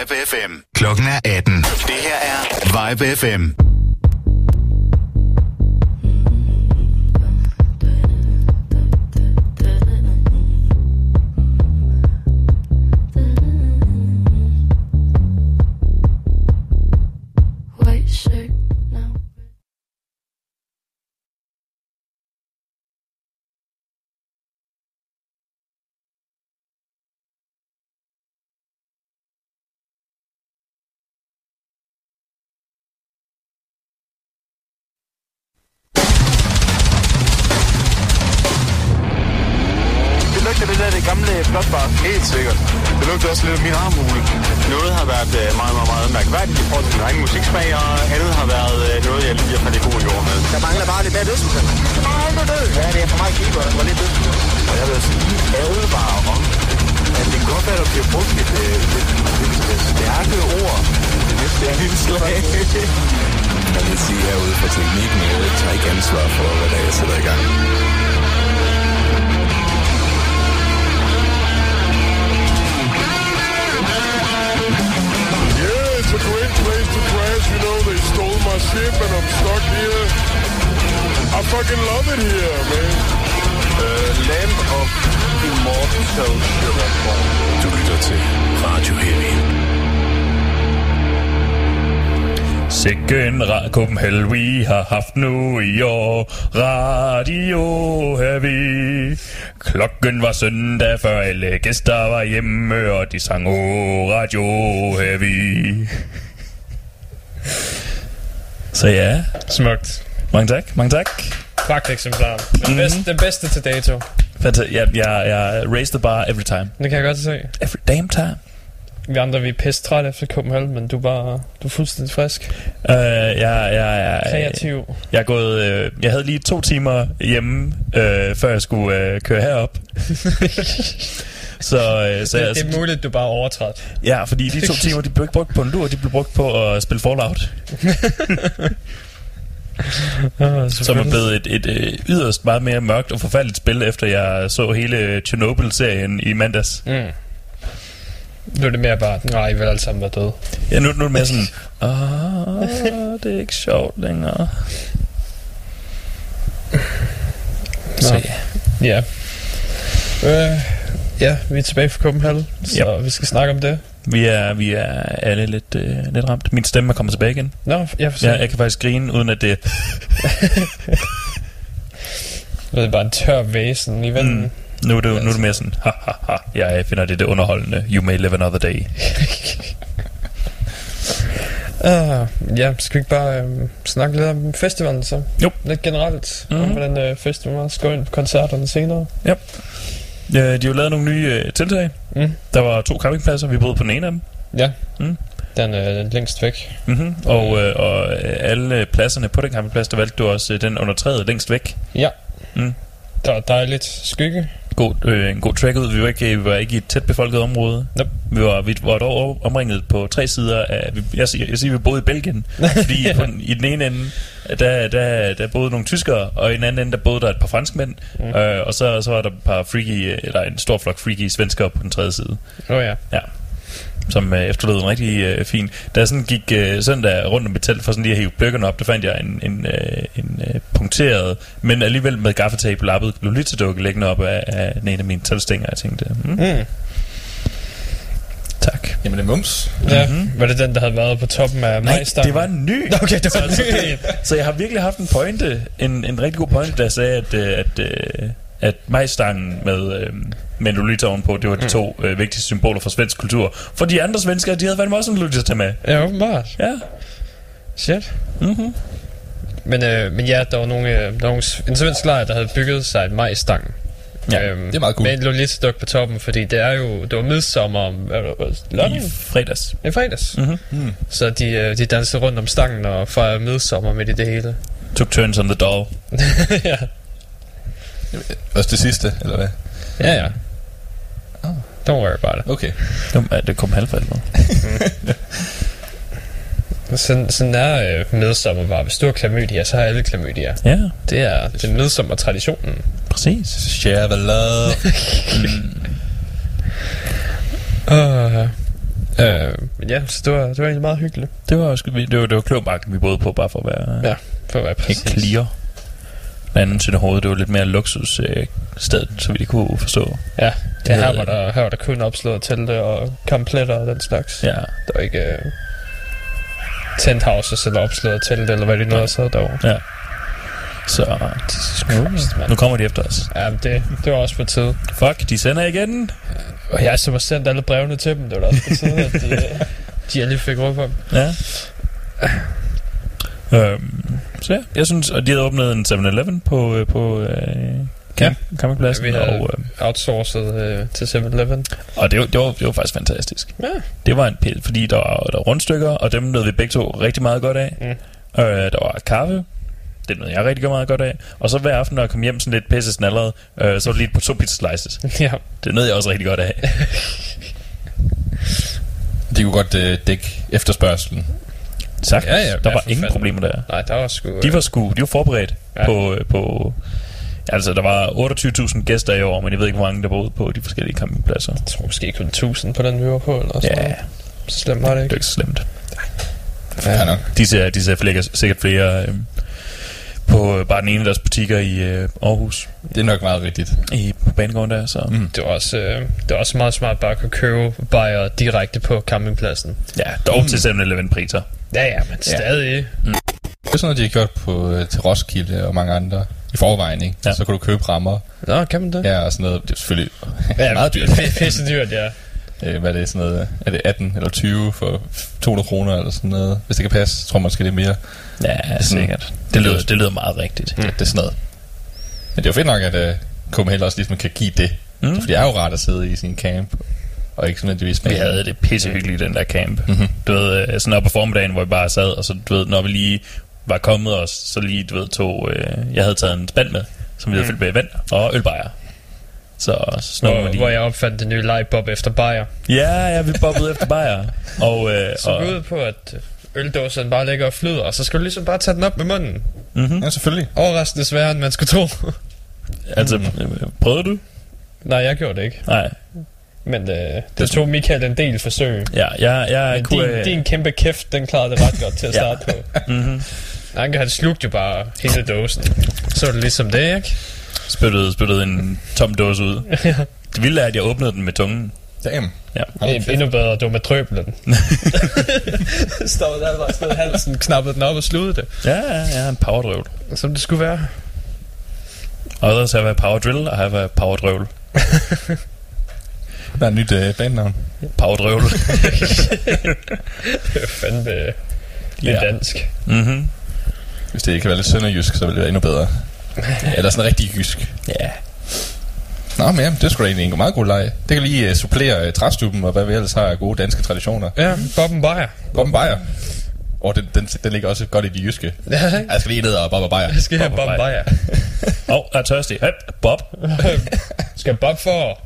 Vibe FM. Klokken er 18. Det her er Vibe FM. Haft nu i år Radio Heavy Klokken var søndag før alle gæster var hjemme Og de sang Åh Radio Heavy Så ja, Smukt. mange tak, mange tak Pragt eksemplar. Den, Mhm. bedste, den bedste til dato. Fanta- jeg, jeg, jeg raised the bar every time Det kan jeg godt se. Every damn time Vi andre, vi er pisse trætte efter Copenhagen, men du er bare du er fuldstændig frisk. Uh, jeg, jeg, jeg, Kreativ. Jeg, er gået, øh, jeg havde lige to timer hjemme, øh, før jeg skulle øh, køre herop. så, øh, så jeg, det, det er muligt, du bare overtræt. Ja, fordi de to timer, de blev ikke brugt på en lur, de blev brugt på at spille Fallout. Oh, Som er blevet et, et, et yderst meget mere mørkt og forfærdeligt spil, efter jeg så hele Chernobyl-serien i mandags. Mm. Nu er det mere bare, nej, I vil alle sammen være døde. Ja, nu, nu er det mere sådan, Åh, det er ikke sjovt længere. Så Nå. ja. Ja. Øh, ja, vi er tilbage fra Copenhagen, så Yep. vi skal snakke om det. Vi er, vi er alle lidt, øh, lidt ramt. Min stemme er kommet tilbage igen. Nå, jeg se. Ja, jeg kan faktisk grine, uden at det... Det er bare en tør væsen i vinden. Mm. Nu er det, nu er det mere sådan, ha, ha, ha, jeg finder det det underholdende. You may live another day. Uh, ja, skal vi ikke bare øhm, snakke lidt om festivalen så? Jo. Lidt generelt, mm-hmm. om Mhm. hvordan øh, festivalen skal gå ind på koncerterne senere. Ja, de har jo lavet nogle nye øh, tiltag. Mm. Der var to campingpladser, vi boede på den ene af dem. Ja, Mm. den er øh, længst væk. Mm-hmm. Og, øh, og øh, alle pladserne på den campingplads, der valgte du også øh, den under træet længst væk. Ja. Mm. Der var dejligt skygge. God, øh, en god track ud. Vi var ikke, vi var ikke i et tæt befolket område. Nope. Vi var, vi var dog omringet på tre sider af... Vi, jeg, siger- jeg siger, vi boede i Belgien. fordi på i den ene ende, der, der, der boede nogle tyskere, og i den anden ende, der boede der et par franskmænd. Mm. Øh, og så, så var der et par freaky, eller en stor flok freaky svenskere på den tredje side. Åh oh, ja. Ja. Som øh, efterlod en rigtig øh, fin. Da jeg sådan gik øh, søndag rundt om mit telt for sådan lige at hive bøgerne op, der fandt jeg en, en, øh, en øh, punkteret, men alligevel med gaffetape lappet Lolita-dukke liggende op af, af ene af mine teltstænger. Jeg tænkte, mm, Mm. tak. Jamen, det er mums. Ja, Mhm. mm-hmm. var det den, der havde været på toppen af Nej, majstangen? det var en ny. Okay, det var så, så, en ny. det, så jeg har virkelig haft en pointe, en, en rigtig god pointe, der sagde, at, øh, at, øh, at majstangen med, øh, med en Lolita ovenpå, det var de Mm. to øh, vigtigste symboler for svensk kultur. For de andre svenskere, de havde fandme også en Lolita tage med. Ja, åbenbart. Ja. Shit. Mm-hmm. Men, øh, men ja, der var nogle, øh, der var nogle, en svensk lejr, der havde bygget sig en majstang. Ja, øhm, det er meget cool. Med en Lolita-duk på toppen, fordi det er jo, det var midsommer om, det, I lørdag? fredags. I fredags. Mm-hmm. Mm. Så de, øh, de dansede rundt om stangen og fejrede midsommer midt i det hele. Took turns on the doll. ja. Også det sidste, eller hvad? Ja, ja. Oh. Don't worry about it. Okay. Det, ja, det kom halvfald med. Sådan, sådan er øh, midsommer bare. Hvis du har klamydia, så har alle klamydia. Ja, Det er den midsommer traditionen. præcis. Share the love. Uh, øh, Men ja, så det var, det var egentlig meget hyggeligt. Det var, også- det var, det var Kløvermarken, vi boede på, bare for at være Ja, for at være helt præcis. clear. Anden til hovedet, det var lidt mere luksus øh, sted, så vi kunne forstå. Ja, ja her, havde- var der, her var der kun opslået telte og kompletter og den slags. Ja, Der var ikke uh, tenthouses eller opslået telte, eller hvad de nu har sad derovre. ja. Så Jesus Christ, nu mand. kommer de efter os. Ja, det, det var også på tide. Fuck, de sender igen. Og jeg som har sendt alle brevene til dem, det var da også på tide, at de, øh, de endelig fik råd på dem. Ja. Øhm, så ja, jeg synes, og de havde åbnet en 7-Eleven på, øh, på øh, camp, campingpladsen, Ja, vi havde- og, øh, Outsourcet øh, til 7-Eleven. og det, var, det, var, det var faktisk fantastisk. Ja. Det var en pæl, fordi der var, der var rundstykker, og dem nød vi begge to rigtig meget godt af. Mm. Øh, der var kaffe, det nød jeg rigtig meget godt af. Og så hver aften, når jeg kom hjem sådan lidt pisse snallet, øh, så var det lige på to pizza slices. ja. Det nød jeg også rigtig godt af. De kunne godt øh, dække efterspørgselen. Sagtens. Ja, ja, der var ingen problemer der. Nej, der var sgu... De var sgu, de var forberedt ja. På, øh, på... Altså, der var 28.000 gæster i år, men jeg ved ikke, hvor mange der boede på de forskellige campingpladser. Jeg tror måske kun 1000 på den, vi var på, eller sådan Ja. Så slemt var det det er ikke. ikke så slemt. Ja, nok. De ser, de ser flere, sikkert flere øh, på øh, bare den ene af deres butikker i øh, Aarhus, Det er nok meget rigtigt. i på banegården der, så mm. Det var også, øh, det var også meget smart bare at kunne købe bajer direkte på campingpladsen. ja, dog mm. til 7-Eleven priser. Ja, ja, men stadig. Det er sådan noget, de har gjort på, øh, til Roskilde og mange andre i forvejen, ikke? Ja. Så kan du købe rammer. Nå, kan man det? Ja, og sådan noget. Det er selvfølgelig ja meget dyrt. Pisse dyrt, ja. Øh, hvad er det, sådan noget? Er det 18 eller 20 for 200 kroner eller sådan noget? Hvis det kan passe, jeg tror måske det er mere. Ja, sikkert. Det lyder, det lyder meget rigtigt. Mm. Det er sådan noget. Men det er jo fedt nok, at uh, Copenhagen også ligesom kan give det. Mm. Mm. For det er jo rart at sidde i sin camp, og ikke nødvendigvis med. Vi havde det pissehyggeligt i den der camp. Mhm. Du ved, øh, sådan op på formiddagen, hvor vi bare sad, og så, du ved, når vi lige var kommet os, så lige, du ved, tog, øh, jeg havde taget en spand med, som vi havde fyldt med vand og ølbejer. Så man Hvor, lige. hvor jeg opfandt det nye lightbob efter bajer. Ja, ja, vi bobbede efter bajer. Og, øh, Så og, ud på, at øldåsen bare ligger og flyder, og så skal du ligesom bare tage den op med munden. mm-hmm. Ja, selvfølgelig. Overraskende sværere, end man skulle tro. Altså, øh, prøvede du? Nej, jeg gjorde det ikke. Nej. Men øh, det tog Michael en del forsøg. Ja, jeg, jeg Men kunne... din, din kæmpe kæft, den klarede det ret godt til at Ja. starte på. mm-hmm. Anke, han slugte jo bare hele dåsen. Så var det ligesom det, ikke? spyttede, spyttede en tom dåse ud. Det vilde er, at jeg åbnede den med tungen. Damn. Ja. En, kæft. endnu bedre, du med trøblen. Stod der bare stod halsen, knappede den op og sludede det. Ja, ja, er en powerdrøvl. Som det skulle være. Others have a power drill, og have a power drøvl. Der er et nyt uh, bandnavn. Power drøvl. Det er fandme det Ja. er dansk. mm-hmm. Hvis det kan være lidt sønderjysk, så vil det være endnu bedre. Eller sådan rigtig jysk. Ja. Nå, men jamen, det er da egentlig en meget god leg. Det kan lige uh, supplere uh, træstuben og hvad vi ellers har af gode danske traditioner. Ja, Bobben Bayer. Bobben Bayer. Og den, den, den ligger også godt i de jyske. Ja? Jeg skal lige ned og Bobben Bayer. Jeg skal have Bobben Bayer. Åh, oh, jeg er tørstig. Høp, Bob. Skal Bob få...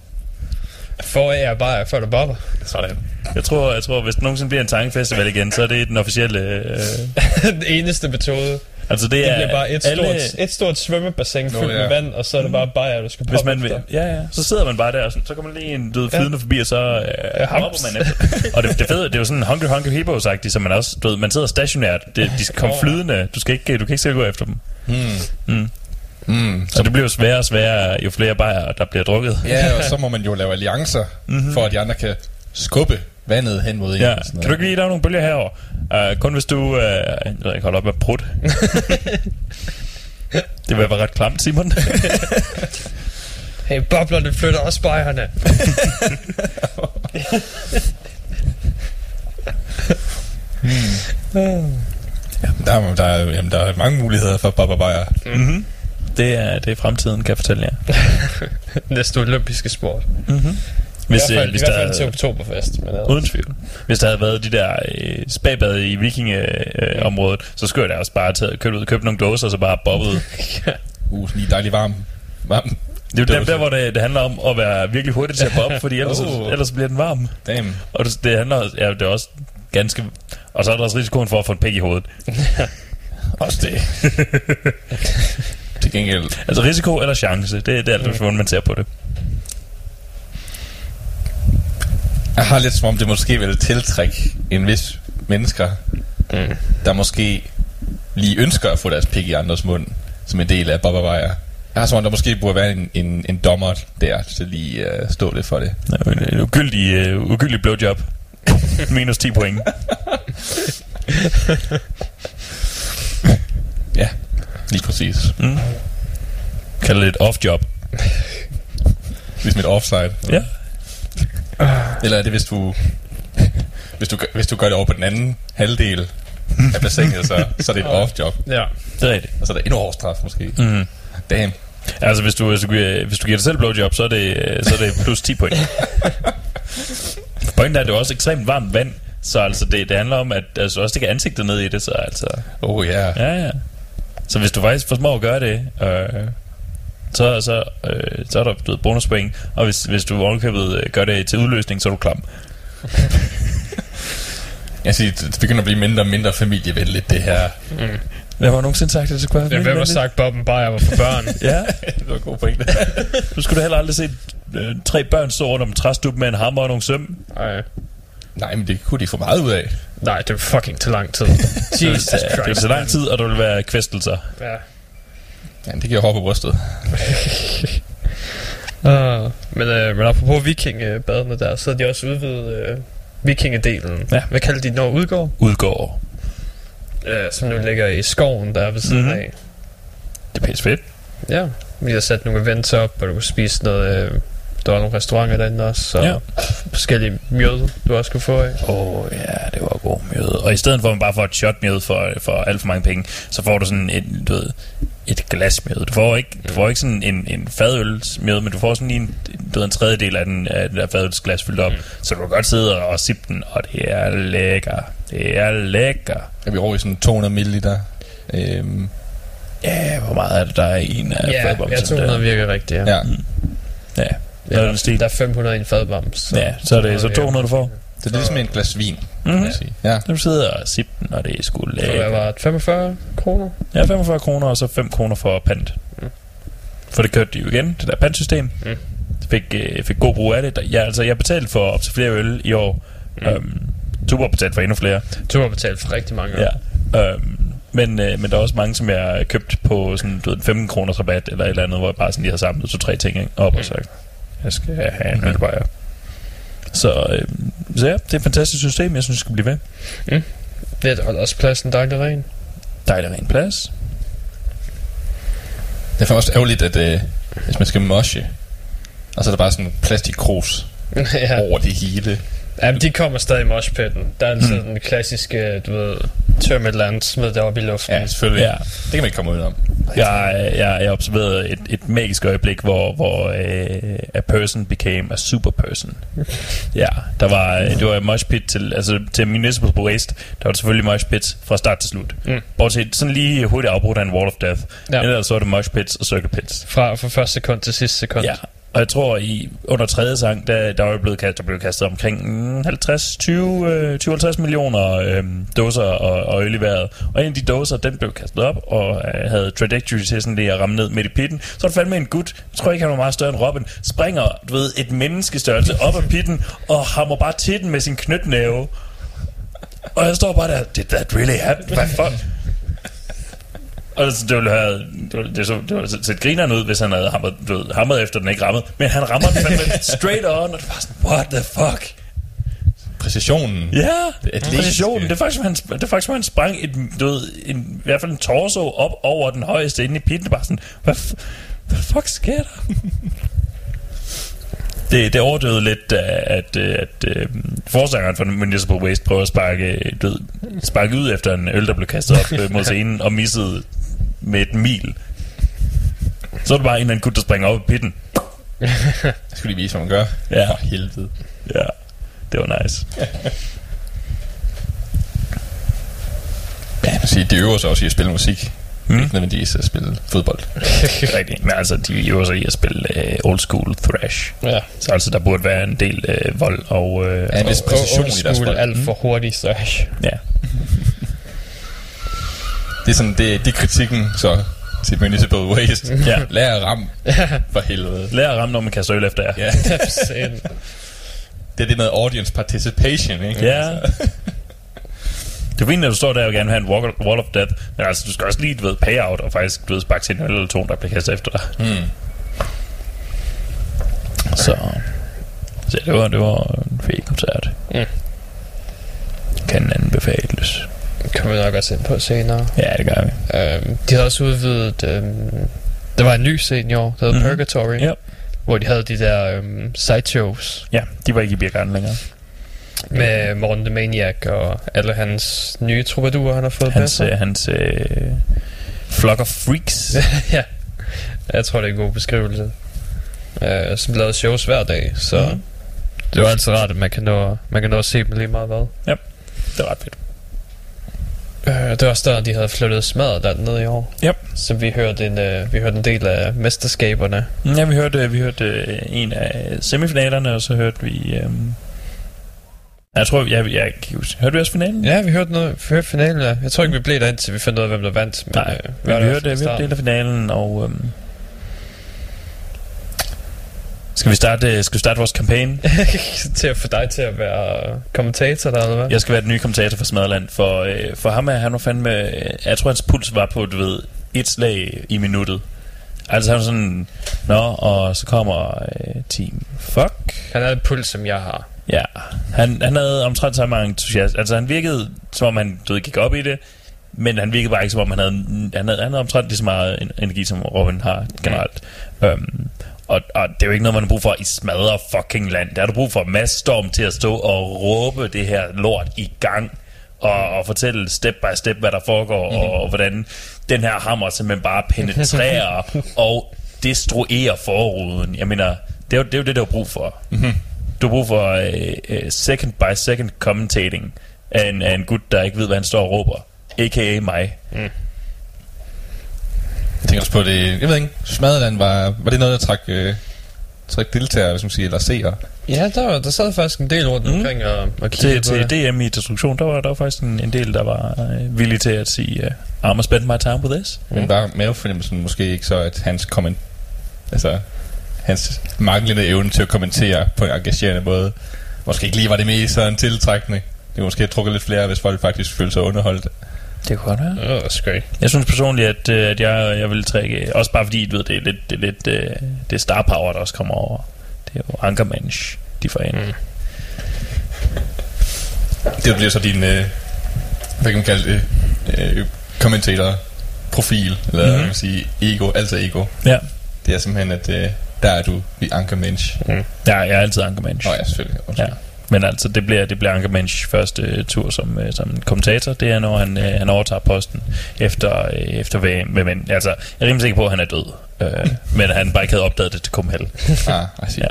Få af jer Bayer, før du bobber. Sådan. Jeg tror, jeg tror, hvis der nogensinde bliver en tankfestival igen, så er det den officielle... Øh, Den eneste metode. altså det, Det er bliver bare et alle, stort, et stort svømmebassin Nå, fyldt ja. med vand, og så er det bare Bayer, du skal Hvis poppe man vil, ja, ja, så sidder man bare der, og sådan, så kommer lige en død flydende forbi, og så øh, hopper man efter. Og det, det fede, det er jo sådan Hungry Hungry hippos agtigt så man også, du ved, man sidder stationært, det, de skal komme flydende, du skal ikke, du kan ikke selv gå efter dem. Mm. Mm. Så det bliver jo sværere og sværere, jo flere bajer, der bliver drukket. Ja, og så må man jo lave alliancer, mm-hmm. for at de andre kan skubbe vandet hen mod en. Ja, og sådan kan du ikke lige, der er nogle bølger herover. Uh, kun hvis du, uh, jeg ved ikke, holder op med prut. det vil være ret klamt, Simon. Hey, boblerne flytter også Bayerne. Der, er, der, er, jamen, der er mange muligheder for Bobber Bayer. mm-hmm. Det, er, det er fremtiden, kan jeg fortælle jer. Næste olympiske sport. Mm-hmm. I Hvis, hvert fald, øh, hvis i hvert fald til oktoberfest. Men ellers. uden tvivl. Hvis der havde været de der øh, spabad i vikingeområdet, øh, området, så skulle jeg da også bare tage, købe, ud, købe nogle dåser, og så bare bobbet. Uh, sådan lige dejlig varm. varm. Det er jo der, der, hvor det, det handler om at være virkelig hurtig til at bobbe, fordi ellers, Oh. ellers bliver den varm. Damn. Og det, det handler ja, det er også ganske... Og så er der også risikoen for at få en pæk i hovedet. Også det. Gengæld. Altså risiko eller chance, det, det er alt, hvordan man ser på det. Jeg har lidt som om, det måske vil tiltrække en vis mennesker, mm. der måske lige ønsker at få deres pik i andres mund, som en del af Bobba Weyer. Jeg har som om, der måske burde være en, en, en dommer der, til lige uh, stå lidt for det. Ja, en, en ugyldig, uh, ugyldig blowjob. Minus 10 point. Ja, lige præcis. Mm. Kalder det et off-job. Ligesom et offside. Ja. Eller er det, hvis du, hvis du, hvis du gør det over på den anden halvdel af bassinet, så, så er det et off-job. Ja. Det er rigtigt. Og så er der endnu hårdere straf, måske. Mm. Damn. Altså, hvis du, hvis, du, giver- hvis du giver dig selv blowjob, så er det, så er det plus 10 point. Pointen er, at det er også ekstremt varmt vand, så altså det, det handler om, at altså, også det kan ansigtet ned i det, så altså... Oh ja. Yeah. Ja, ja. Så hvis du faktisk formår at gøre det, øh, så, så, øh, så er der du ved, bonuspoint. Og hvis, hvis du ovenkøbet øh, gør det til udløsning, så er du klam. Jeg siger, det begynder at blive mindre og mindre familievenligt, det her. Hvem har nogensinde sagt, at det skulle være Ja, hvem har sagt, Bob and Bayer var for børn? Ja, det var en god pointe. du skulle da heller aldrig se øh, tre børn stå rundt om en træstup med en hammer og nogle søm. Ej. Nej, men det kunne de få meget ud af. Nej, det er fucking til lang tid. Jesus Det vil Christ. tage lang tid, og der vil være kvæstelser. Ja. Ja, det giver hår på brystet. Uh, men, uh, men apropos vikingebadene der, så er de også udvidet uh, vikingedelen. Ja. Hvad kalder de, når udgår? Udgår. Uh, som nu ligger i skoven der ved siden Mhm. af. Det er pisse fedt. Ja, vi har sat nogle events op, og du kan spise noget... Uh, der var nogle restauranter derinde også, så Ja. forskellige mjød, du også kunne få af. Åh, oh, ja, det var god mjød. Og i stedet for, at man bare får et shot mjød for, for alt for mange penge, så får du sådan et, du ved, et glas mjød. Du får ikke, du får ikke sådan en, en fadøls mjød, men du får sådan lige en, du ved, en tredjedel af den af det der fadølsglas fyldt op. Mm. Så du kan godt sidde og, sippe den, og det er lækker. Det er lækker. Er vi over i sådan 200 ml? Øhm, Ja, hvor meget er det, der er i en af Ja, fadbomsen jeg 200 der? virker rigtigt, ja. ja. Ja, ja der er den stil. der er 500 i en fadbams. Så. Ja, så er det så 200, du får. Så det er ligesom et glas vin, kan Mhm. man sige. Ja. Du sidder og sipper den, og det er sgu Så hvad lækker. var det? 45 kroner? Ja, 45 kroner, og så 5 kroner for pant. Mm. For det kørte de jo igen, det der pantsystem. Mm. Fik, øh, fik god brug af det. Jeg, altså, jeg betalte for op til flere øl i år. Mm. Øhm, Tuborg betalte for endnu flere. Du har betalt for rigtig mange Ja. år. Øhm, men, øh, men der er også mange, som jeg har købt på sådan, du ved, en 15 kroners rabat, eller et eller andet, hvor jeg bare sådan lige har samlet to-tre ting ikke? op og sagt, jeg skal have en ølbajer. Så, øh, så ja, det er et fantastisk system, jeg synes, det skal blive ved. Det holder også pladsen dejligt ren. Dejlig ren plads. Det er faktisk også ærgerligt, at øh, hvis man skal moshe, og så er der bare sådan en plastikkrus ja. over det hele. Jamen, de kommer stadig i moshpitten. Der er altid den klassiske, du ved, tøm et eller andet, smid det op i luften. Ja, selvfølgelig. Ja. Det kan man ikke komme ud om. Jeg, jeg, jeg observerede et, et magisk øjeblik, hvor, hvor øh, a person became a super person. ja, der var, det var et mosh pit til, altså til Municipal Waste, der var det selvfølgelig mosh pits fra start til slut. Mm. Bortset sådan lige hurtigt afbrudt af en wall of death. Ja. Ellers så var det mosh pits og circle pits. Fra, fra første sekund til sidste sekund. Ja. Og jeg tror, i under tredje sang, der, der var blevet kastet, der blev kastet omkring 50, 20, øh, 20-50 millioner øh, dåser og, og øl i vejret. Og en af de dåser, den blev kastet op og øh, havde trajectory til sådan lige at ramme ned midt i pitten. Så er det fandme en gut, jeg tror ikke, han var meget større end Robin, springer, du ved, et menneskestørrelse op af pitten og hammer bare til den med sin knytnæve. Og jeg står bare der, did that really happen? Hvad fuck? Og det, det ville have, det ville, det, så, det ville have set grineren ud, hvis han havde hamret, ved, hamret efter den ikke rammede. Men han rammer den fandme straight on, og det var sådan, what the fuck? Præcisionen. Ja, atletiske. præcisionen. Det er faktisk, han, det er faktisk, han sprang et, du ved, en, i hvert fald en torso op over den højeste inde i pitten. Det bare sådan, hvad, hvad fuck sker der? Det, det overdøde lidt, at, at, at, at forsangeren for Municipal Waste prøver at sparke, ved, sparke ud efter en øl, der blev kastet op øh, mod scenen, og missede med et mil. Så er det bare en eller anden gut, der springer op i pitten. Jeg skulle lige vise, hvad man gør. Ja. For helvede. Ja, det var nice. Ja, jeg vil sige, de øver sig også i at spille musik. Mm. Mm. Ikke nødvendigvis at spille fodbold. Rigtigt. Men altså, de øver sig i at spille uh, old school thrash. ja. Så altså, der burde være en del uh, vold og... Uh, Ja, en vis præcision i deres spil. alt for hurtigt thrash. ja. Det er sådan, det, det er kritikken så til Municipal Waste. Ja. Lær at ramme. For helvede. Lær at ramme, når man kaster øl efter jer. Ja. Det er det med audience participation, ikke? Ja. Det er fint, at du står der og gerne vil have en wall, of death, men altså, du skal også lige, du ved, payout og faktisk, du ved, sparke til en eller to, der bliver kastet efter dig. Hmm. Så, så det var, det var en fed koncert. Mm. Kan anbefales. Kommer vi nok også ind på senere. Ja, det gør vi. Øhm, de havde også udvidet... Øhm, der var en ny scene i år, der hed Mhm. mm. Purgatory, Ja. hvor de havde de der øhm, sideshows Ja, de var ikke i Birgarden længere. med Morten the Maniac og alle hans nye troubadurer, han har fået Hans, med øh, hans øh, flock of freaks. ja, jeg tror, det er en god beskrivelse. Øh, som lavede shows hver dag, så Mhm. mm. det var altid rart, at man kan nå, man kan nå at se dem lige meget hvad. det var ret fedt. Øh, det var også der, de havde flyttet smadret der ned i år. Yep. Så vi hørte en, øh, vi hørte en del af mesterskaberne. Ja, vi hørte, vi hørte øh, en af semifinalerne, og så hørte vi... Øh, jeg tror, jeg, jeg, jeg. Hørte vi også finalen? Ja, vi hørte, noget, vi hørte finalen, ja. Jeg tror ikke, vi blev der indtil vi fandt ud af, hvem der vandt. Men, Nej, øh, vi, vi hørte, vi hørte del af finalen, og... Øhm, skal vi starte, skal vi starte vores kampagne? til at få dig til at være kommentator der, eller hvad? Jeg skal være den nye kommentator for Smadland, for, øh, for ham er han var fandme... Øh, jeg tror, hans puls var på, du ved, et slag i minuttet. Altså han var sådan, nå, og så kommer øh, Team Fuck. Han har et puls, som jeg har. Ja, han, han havde omtrent så mange entusiast. Altså han virkede, som om han du ved, gik op i det, men han virkede bare ikke, som om han havde, han havde, han havde omtrent lige så meget en- energi, som Robin har generelt. Um, og, og det er jo ikke noget, man har brug for i smadre fucking land. Der har du brug for Mads Storm til at stå og råbe det her lort i gang, og, og fortælle step by step, hvad der foregår, mm-hmm. og, og hvordan den her hammer simpelthen bare penetrerer og destruerer forruden. Jeg mener, det er jo det, er jo det der er brug for. Mm-hmm. Du har brug for uh, uh, second by second commentating af en, af en gut, der ikke ved, hvad han står og råber. A.k.a. mig. Jeg tænker også på det, jeg ved ikke, Smadeland var, var det noget, der trak, øh, trak deltagere, hvis man siger, eller seere? Ja, der, var- der sad faktisk en del rundt Mm. omkring og, og kiggede Til, på til det. DM i destruktion, der var der var faktisk en, en del, der var øh, villige til at sige, uh, I'm spend my time with this. Men var mavefornemmelsen måske ikke så, at hans komment... Altså, hans manglende evne til at kommentere på en engagerende måde, måske ikke lige var det mest sådan tiltrækkende. Det måske have trukket lidt flere, hvis folk faktisk følte sig underholdt. Det kunne godt være. Ja, det var skønt. Jeg synes personligt, at, øh, at jeg, jeg vil trække, også bare fordi, du ved, det er lidt, det er lidt øh, det er star power, der også kommer over. Det er jo Ankermensch, de får ind. Mm. Det bliver så din, øh, hvad kan man kalde det, øh, kommentator profil, eller mm-hmm. Mhm. man kan sige ego, altså ego. Ja. Det er simpelthen, at øh, der er du i Ankermensch. ja, jeg er altid Ankermensch. Nå ja, selvfølgelig. Ja. Men altså, det bliver, det bliver Ankermensch første øh, tur som, øh, som kommentator. Det er, når han, øh, han overtager posten efter, øh, efter VM. Men, altså, jeg er rimelig sikker på, at han er død. Øh, men han bare ikke havde opdaget det til Kumhal. Ah. Ja.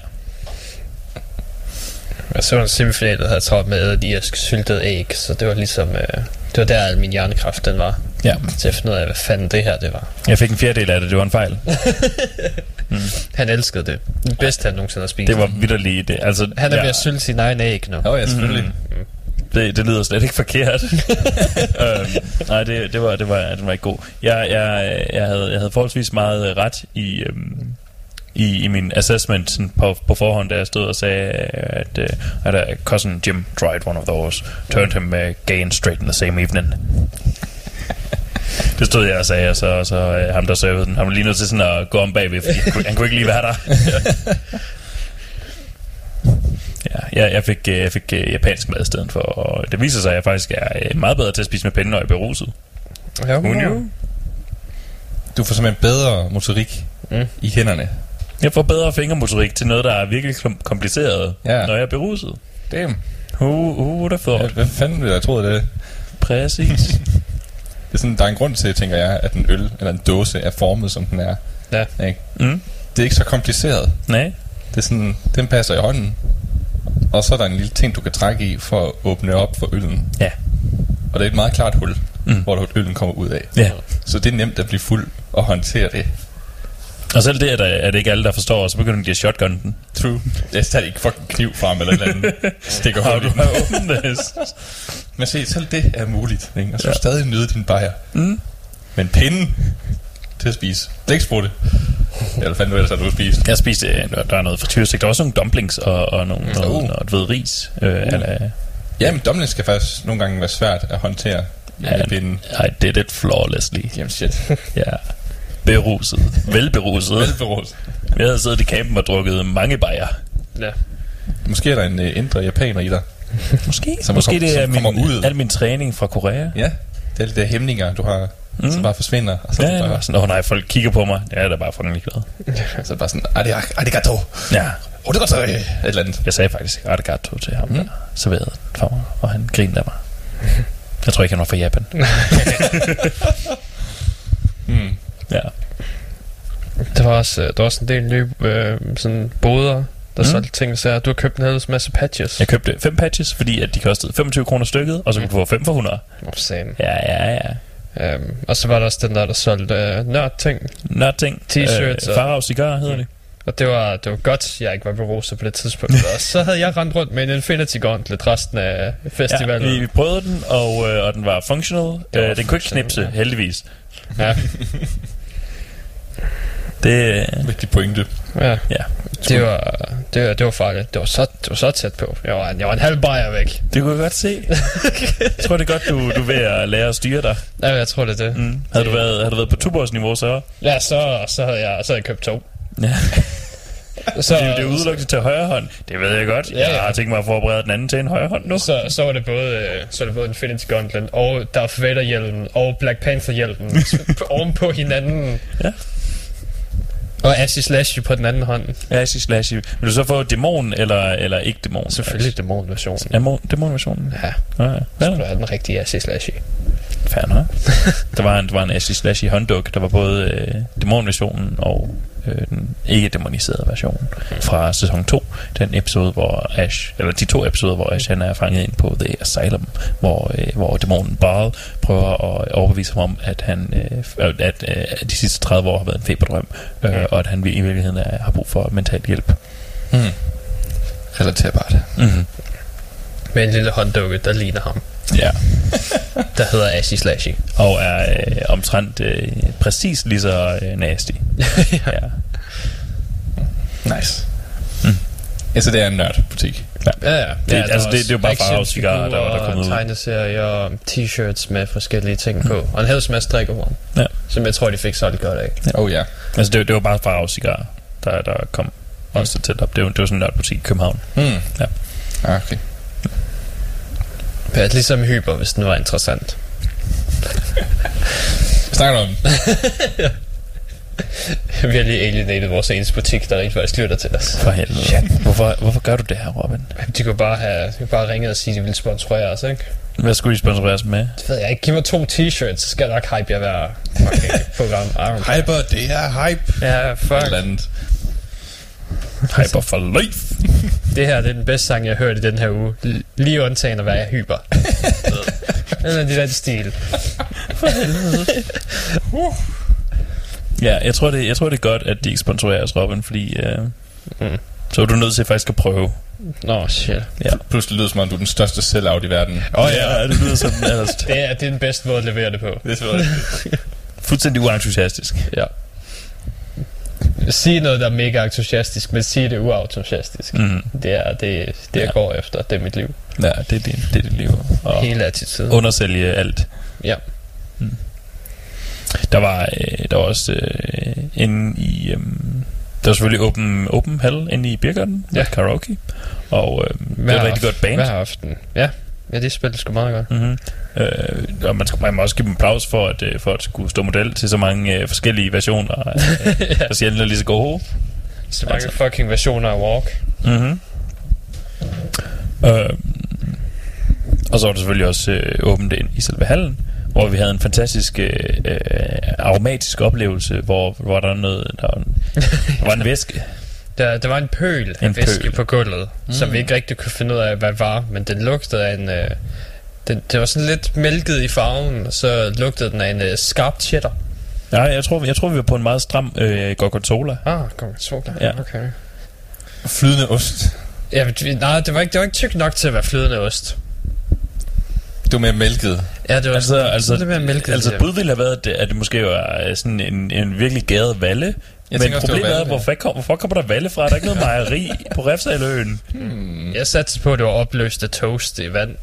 Jeg så en semifinal, der havde travlt med at irsk syltet æg, så det var ligesom... Øh, det var der, al min hjernekraft den var. Ja. Til at finde ud af, hvad fanden det her det var. Jeg fik en fjerdedel af det, det var en fejl. Han elskede det. Det bedste, han nogensinde har spist. Det var vidderligt det. Altså, Han er ja, ved at sylte sin egen æg nu. Nå ja, selvfølgelig. Mm. Det, det lyder slet ikke forkert. øhm, nej, det, det, var, det, var, det var ikke god. Jeg, jeg, jeg, havde, jeg havde forholdsvis meget øh, ret i, øhm, i, i min assessment sådan på, på forhånd, da jeg stod og sagde, at, øh, at uh, cousin Jim tried one of those, turned him uh, gay and straight in the same evening. Det stod jeg og sagde, og så, og så øh, ham, der servede den, han var lige nødt til sådan at gå om bagved, fordi han kunne, han kunne ikke lige være der. Ja, jeg, jeg fik, øh, jeg fik øh, japansk mad i stedet for, og det viser sig, at jeg faktisk er øh, meget bedre til at spise med pinde, når jeg er beruset. Ja, Hun jo. Du får simpelthen bedre motorik Mm. i hænderne. Jeg får bedre fingermotorik til noget, der er virkelig kom- kompliceret, Ja. når jeg er beruset. Damn. Who, who would have Ja, thought? hvad fanden ville jeg troet det? Præcis. Det er sådan, der er en grund til, tænker jeg, at en øl eller en dåse er formet, som den er. Ja. Ikke? mm. Det er ikke så kompliceret. Nej. Det er sådan, den passer i hånden. Og så er der en lille ting, du kan trække i for at åbne op for øllen. Ja. Og det er et meget klart hul, Mm. hvor øllen kommer ud af. Ja. Så det er nemt at blive fuld og håndtere det. Og selv det er, der, er det ikke alle, der forstår, og så begynder de at shotgun den. True. Jeg tager ikke fucking kniv frem eller et eller andet. Stikker Har hul i den. har det? Men se, selv det er muligt. Ikke? Og så Ja. ja. stadig nyde din bajer. Mm. Men pinden til at spise. Blæksprutte. Eller fandt ellers, at du spist? Jeg spiste, øh, der er noget frityrestik. Der var også nogle dumplings og, og nogle, mm. noget, Uh. noget, ved, ris. Øh, uh. eller, Jamen, dumplings skal faktisk nogle gange være svært at håndtere. Ja, pinden. I did it flawlessly. Jamen shit. Ja. Beruset. Velberuset. Velberuset. Jeg havde siddet i campen og drukket mange bajer. Ja. Måske er der en uh, indre japaner i dig. Måske. Som Måske kom- det er min, ud. al min træning fra Korea. Ja, det er de der hæmninger, du har, mm. som bare forsvinder. Og så Ja, er det ja. bare, Sådan, åh oh, nej, folk kigger på mig. Jeg er da bare fucking ligeglad. så er det bare sådan, "Ari- arigato. Ja. Arigato. Et eller andet. Jeg sagde faktisk arigato til ham, mm. der serverede for mig, og han grinede af mig. Jeg tror ikke, han var fra Japan. Mm. Ja. Der var også, øh, der var også en del nye øh, sådan boder, der Mm. mm. solgte ting. Så du har købt en hel masse patches. Jeg købte fem patches, fordi at de kostede 25 kroner stykket, og så kunne du få 5 for 100. Oh, same. Ja, ja, ja. Um, og så var der også den der, der solgte øh, nørd-ting. Nørting. T-shirts Øh, Farag Cigar hedder det. Og det var, det var godt, jeg ikke var beruset på det tidspunkt. og så havde jeg rendt rundt med en Infinity Gauntlet resten af Ja, festivalen. vi, vi prøvede den, og, øh, og den var functional. var Øh, den kunne ikke ja. heldigvis. Ja, Det, Vigtig pointe. ja. ja. Det var, det, var, det var farligt. Det var så, det var så tæt på. Jeg var, jeg var en halv bajer væk. Det kunne jeg godt se. jeg tror, det er godt, du, du er ved at lære at styre dig. Ja, jeg tror, det er det. Mm. Havde, du været, havde du været på Tuborgs-niveau, så... Ja, så, så, havde jeg, så havde jeg købt to. Ja. Så, Det, det er udelukket til højre hånd. Det ved jeg godt. Ja, Jeg ja. har tænkt mig at forberede den anden til en højre hånd nu. så, så var det både, øh, så var det både Infinity Gauntlet og Darth Vader hjelmen og Black Panther hjelmen oven på hinanden. Ja. Og Ashy Slashy på den anden hånd. Ashy slashy. Vil du så få dæmon eller, eller ikke dæmon? Selvfølgelig dæmonversionen. Dæmon, dæmonversionen? Ja, Ja, ja. så du have den rigtige Ashy Slashy. Fair nok. der var en, der var en Ashley Slashy håndduk. Der var både øh, dæmonversionen og øh, den ikke dæmoniserede version fra sæson 2. Den episode, hvor Ash, eller de to episoder, hvor Ash han er fanget ind på The Asylum, hvor, øh, hvor dæmonen Baal prøver at overbevise ham om, at han øh, at, øh, de sidste 30 år har været en feberdrøm, øh, og at han i virkeligheden er, har brug for mental hjælp. Mm. Relaterbart. Mm-hmm. Med en lille hånddukke, der ligner ham. Ja. Der hedder Ashy Slashy. Og er øh, omtrent øh, præcis lige så øh, nasty. ja. Nice. Mm. Ja, så det er en nørdbutik. Ja, ja. Det- der altså, det- det er jo bare farvecigarer, der- der er kommet ud. og tegneserier og t-shirts med forskellige ting på. Og en hel masse drikkerum. Ja. Som jeg tror, de fik solgt godt af. Oh ja. Altså, det, var- det var bare farve cigar, der, der kom også tæt op. Det var, det var sådan en nørdbutik i København. Mm. Ja. Okay. Ja, ligesom Hyper, hvis den var interessant. Snakker du om? Vi har lige alienated vores eneste butik, der rent faktisk lytter til os. For helvede. Hvorfor, hvorfor gør du det her, Robin? De kunne bare have de kunne bare ringe og sige, at de ville sponsorere os, ikke? Hvad skulle de sponsoreres med? Det ved jeg ikke. Giv mig to t-shirts, så skal jeg nok hype jer hver fucking program. I. Hyper, det er hype. Ja, Et fuck. eller andet. Hyper for life. Det her det er den bedste sang, jeg har hørt i den her uge. L- lige undtagen at være hyper. Eller de der stil. Ja, jeg tror, det, jeg tror, det er godt, at de ikke sponsorerer os, Robin, fordi... Øh, Mm. Så er du nødt til faktisk at prøve. Nå, shit. Ja. Pludselig lyder det som om, du er den største sell-out i verden. Åh oh, ja, det lyder som den. Det er, det er den bedste måde at levere det på. Det er. Fuldstændig uentusiastisk. Ja. Sige noget, der er mega entusiastisk, men sige det uentusiastisk. Mm. Det er det, det jeg Ja. går efter. Det er mit liv. Ja, det er dit, det er dit liv. Og Hele attituden. undersælge alt. Ja. Der var, øh, der var også øh, inde i... Øh, der var selvfølgelig open, open hall inde i Birgarden med Ja. karaoke. Og øh, det var et rigtig godt band. Hver aften. Ja. Ja, de spiller sgu meget godt. Mm-hmm. Øh, og man, skal, man må også give dem applaus for at, øh, for at skulle stå model til så mange øh, forskellige versioner, øh, der sjældent er lige så gode. Så mange Altså. fucking versioner af Walk. Mm-hmm. Øh, og så var der selvfølgelig også øh, åbent ind i selve hallen, hvor vi havde en fantastisk øh, øh, aromatisk oplevelse, hvor, hvor der, noget, der, var en, der var en væske. Der, der var en pøl af En væske pøl. på gulvet, mm. som vi ikke rigtig kunne finde ud af, hvad var, men den lugtede af en... Øh, den, det var sådan lidt mælket i farven, og så lugtede den af en øh, skarp cheddar. Ja, jeg tror, jeg tror, vi var på en meget stram øh, gorgonzola. Ah, der. Ja. Okay. Flydende ost. Ja, nej, det var, ikke, det var ikke tyk nok til at være flydende ost. Du er mere mælket. Ja, det var Altså, altså, lidt mere mælket. altså det bud ville have været, at det, det måske var øh, sådan en, en virkelig gæret valle, Jeg Men tænker også, det var problemet er, hvorfor, kom, hvorfor kommer der Valle fra? Der er ikke noget mejeri på Refsaløen. Jeg satte på, at det var opløste toast i vand.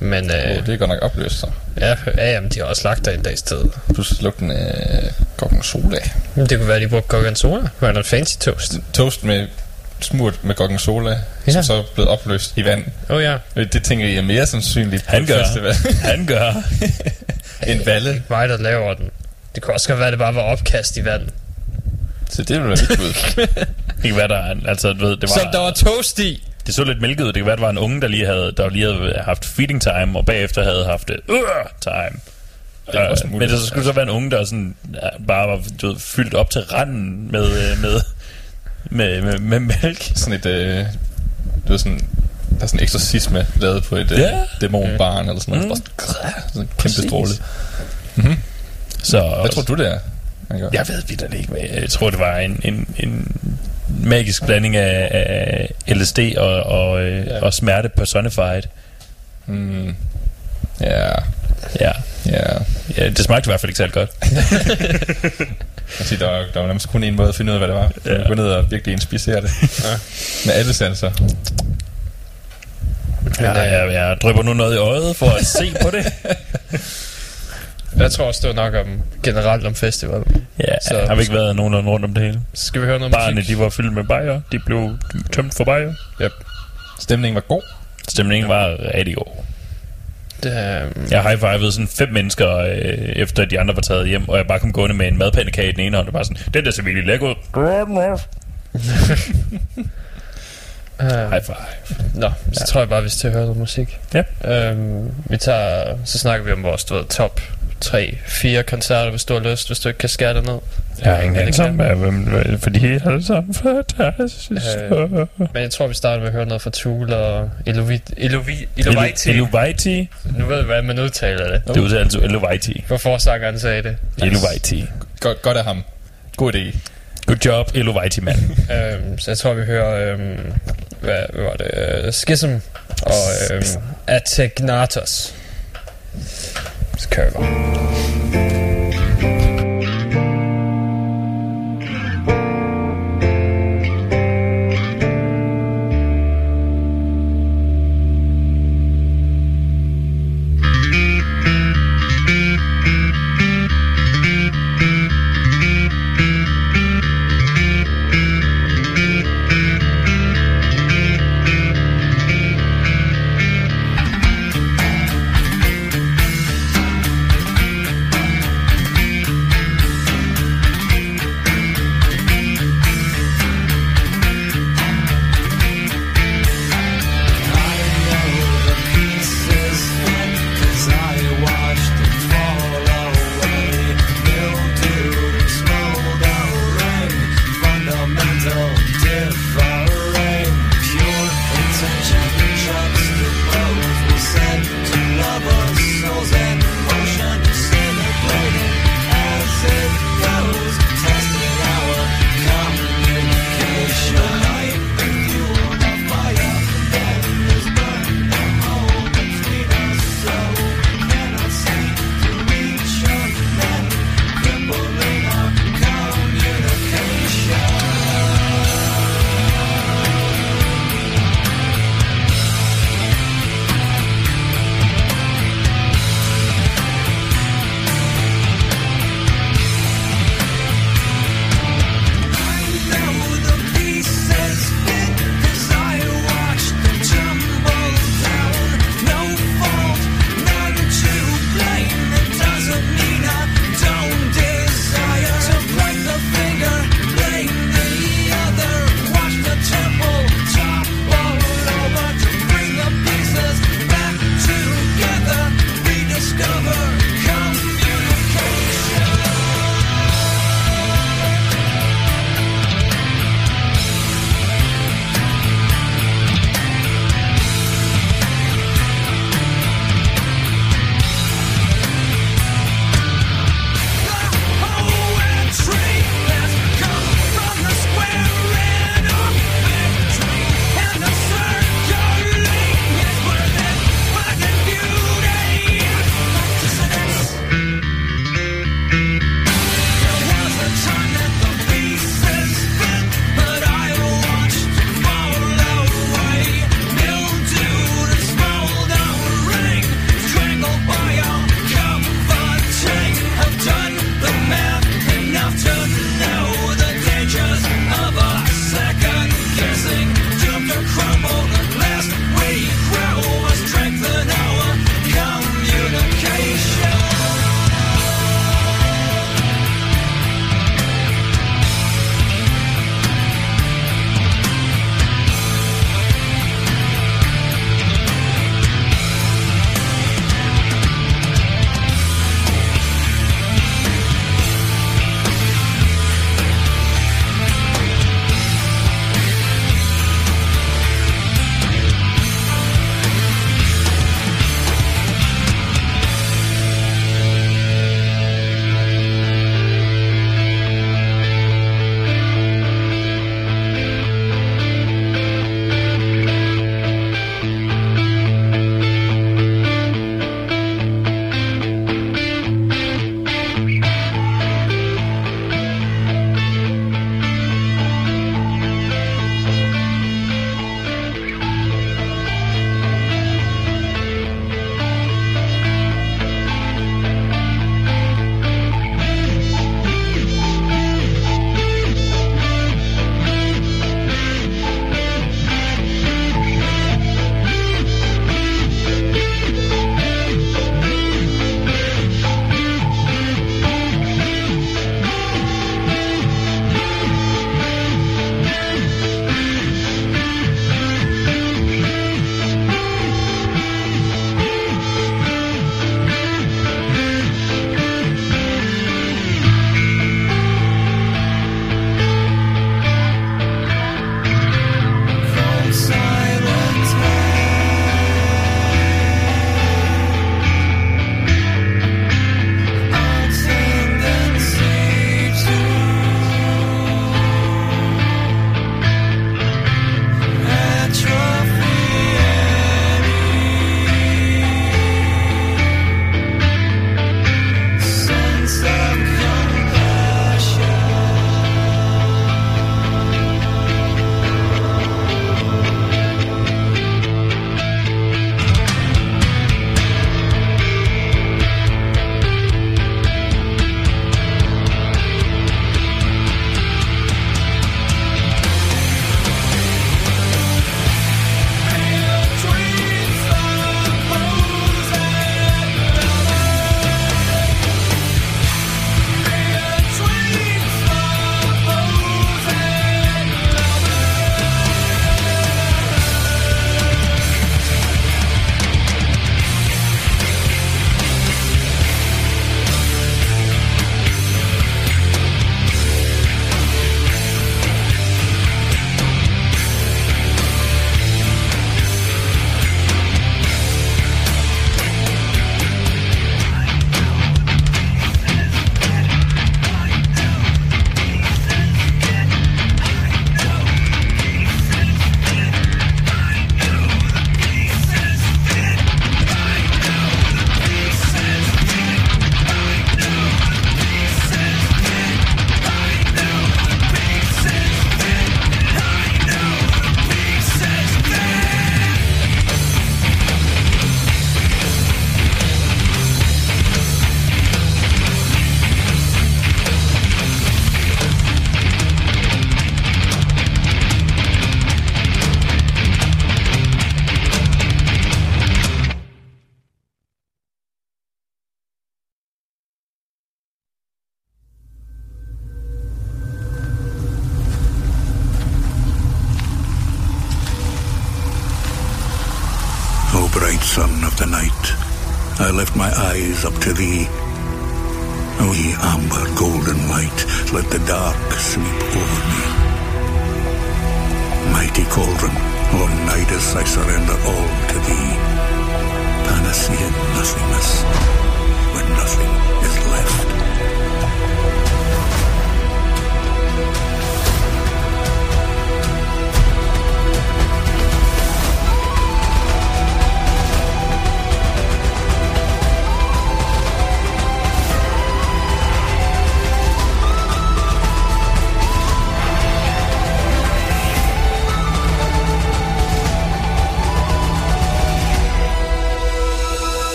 Men øh, Oh, det er godt nok opløst, så. ja, ja, jamen, de har også lagt der en dags tid. Plus lugten af gorgonzola. Men Det kunne være, at de brugte gorgonzola. Var der en fancy toast? Toast med smurt med gorgonzola, Ja. som så er blevet opløst i vand. Oh, ja. Det tænker jeg er mere sandsynligt Han en gør. festival Han gør. end Valle. Mig, der laver den. Det kunne også godt være, at det bare var opkast i vand. Så det vil være mit bud. Det kan være, der er, altså, du ved, det var, Som der var toast i. det så lidt mælket ud. Det kan være, der var en unge, der lige havde, der lige havde haft feeding time, og bagefter havde haft det uh, time. Det Øh, men det så skulle så være en unge, der sådan, ja, bare var du ved, fyldt op til randen med, øh, med, med, med, med mælk. Sådan et, øh, du ved sådan, der er sådan en eksorcisme lavet på et øh, Ja. dæmonbarn eller sådan noget. Mm. Mm. Sådan en kæmpe stråle. Så, Hvad tror du, det er? Jeg ved vidt ikke, hvad jeg tror, det var en, en, en magisk blanding af, af LSD og, og, Ja. og smerte personified. Mm. Ja, Ja. ja. ja, det smagte i hvert fald ikke særlig godt. Jeg siger, der, var, der var nærmest kun en måde at finde ud af, hvad det var. Ja. Ja. Gå ned og virkelig inspicere det. Ja. Med alle sanser. Ja, jeg, jeg drypper nu noget i øjet for at se på det. Jeg tror også, det var nok om, generelt om festival. Ja, Så- har vi ikke været nogenlunde rundt om det hele. Så skal vi høre noget Barne, musik? de var fyldt med bajer. De blev tømt for bajer. Stemningen var god. Stemningen var rigtig god. Um, Jeg high-fivede sådan fem mennesker, øh, efter de andre var taget hjem, og jeg bare kom gående med en madpandekage i den ene hånd, og bare sådan, den der ser virkelig lækker ud. uh, High five. Nå, så tror jeg bare, vi skal høre noget musik. Ja. Um, vi tager, så snakker vi om vores du ved, top 3-4 koncerter, hvis du har lyst, hvis du ikke kan skære det ned. Jeg har ingen anelse om, hvem- for de er alle sammen fantastiske. Øh, Men jeg tror, vi starter med at høre noget fra Tool og Elovi- Elovite. Elovite. Nu ved jeg, hvordan man udtaler det. Det udtaler altså Elovite. Hvor forsangeren sagde det. Elovite. Godt, godt af ham. God idé. Good job, Elovite, mand. Um, så jeg tror, vi hører, um, hvad, hvad var det, uh, Schism og um, Ategnatos. Så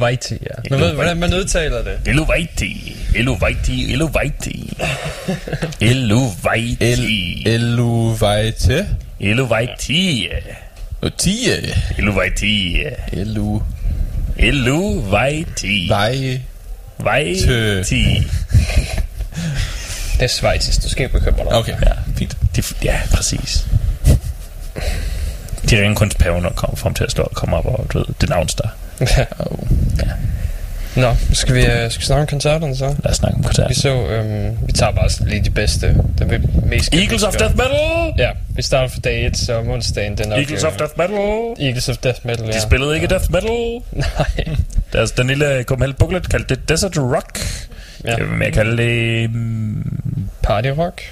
Elevati, ja. Nu ved hvordan man udtaler det. Elovaiti. Elovaiti. Elovaiti. Elovaiti. Eluvejte. Elovaiti. Tie. Elovaiti. Elu. Elovaiti. Vej. Vejti. Det er svejtisk, du skal ikke bekymre dig. Okay, ja, fint. De, ja, præcis. De ringer kun til paven og kommer frem til at stå og komme op og du ved, det navns der. Oh. Nå, skal vi, uh, skal vi snakke om koncerterne så? Lad os snakke om Vi koncerten. så, øhm, vi tager bare lige de bedste, dem vi mest Eagles of. Death Metal! Ja, vi starter fra dag 1, så om onsdagen, den er Eagles of Death Metal! Eagles of Death Metal, ja. De spillede ikke Death Metal. Nej. Deres, den lille Copenhagen booklet kaldte det Desert Rock. Ja. Ja. Jeg vil mere kalde det... mm, Party rock.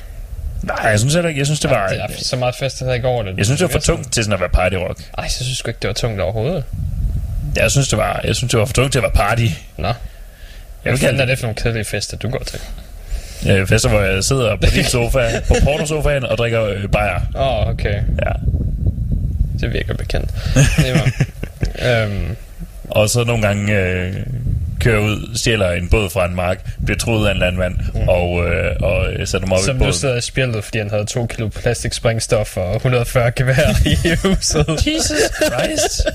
Nej, jeg synes heller ikke. Jeg synes, det var... Det er så meget fest, jeg ikke over det. Jeg synes, det var for tungt til sådan at være party rock. Ej, så synes jeg ikke, det var tungt overhovedet. Jeg synes, det var, jeg synes, det var for tungt til at være party. Nå. Jeg vil kalde er det for nogle kedelige fester, du går til? det øh, fester, hvor jeg sidder på din sofa, på pornosofaen og drikker øh, bajer. Åh, oh, okay. Ja. Det virker bekendt. Det var, øhm, Og så nogle gange øh, kører ud, stjæler en båd fra en mark, bliver troet af en landmand, mm. og, øh, og øh, sætter dem op i som nu båden. sidder i spjældet, fordi han havde 2 kilo plastik sprængstof og 140 gevær i huset. Jesus Christ!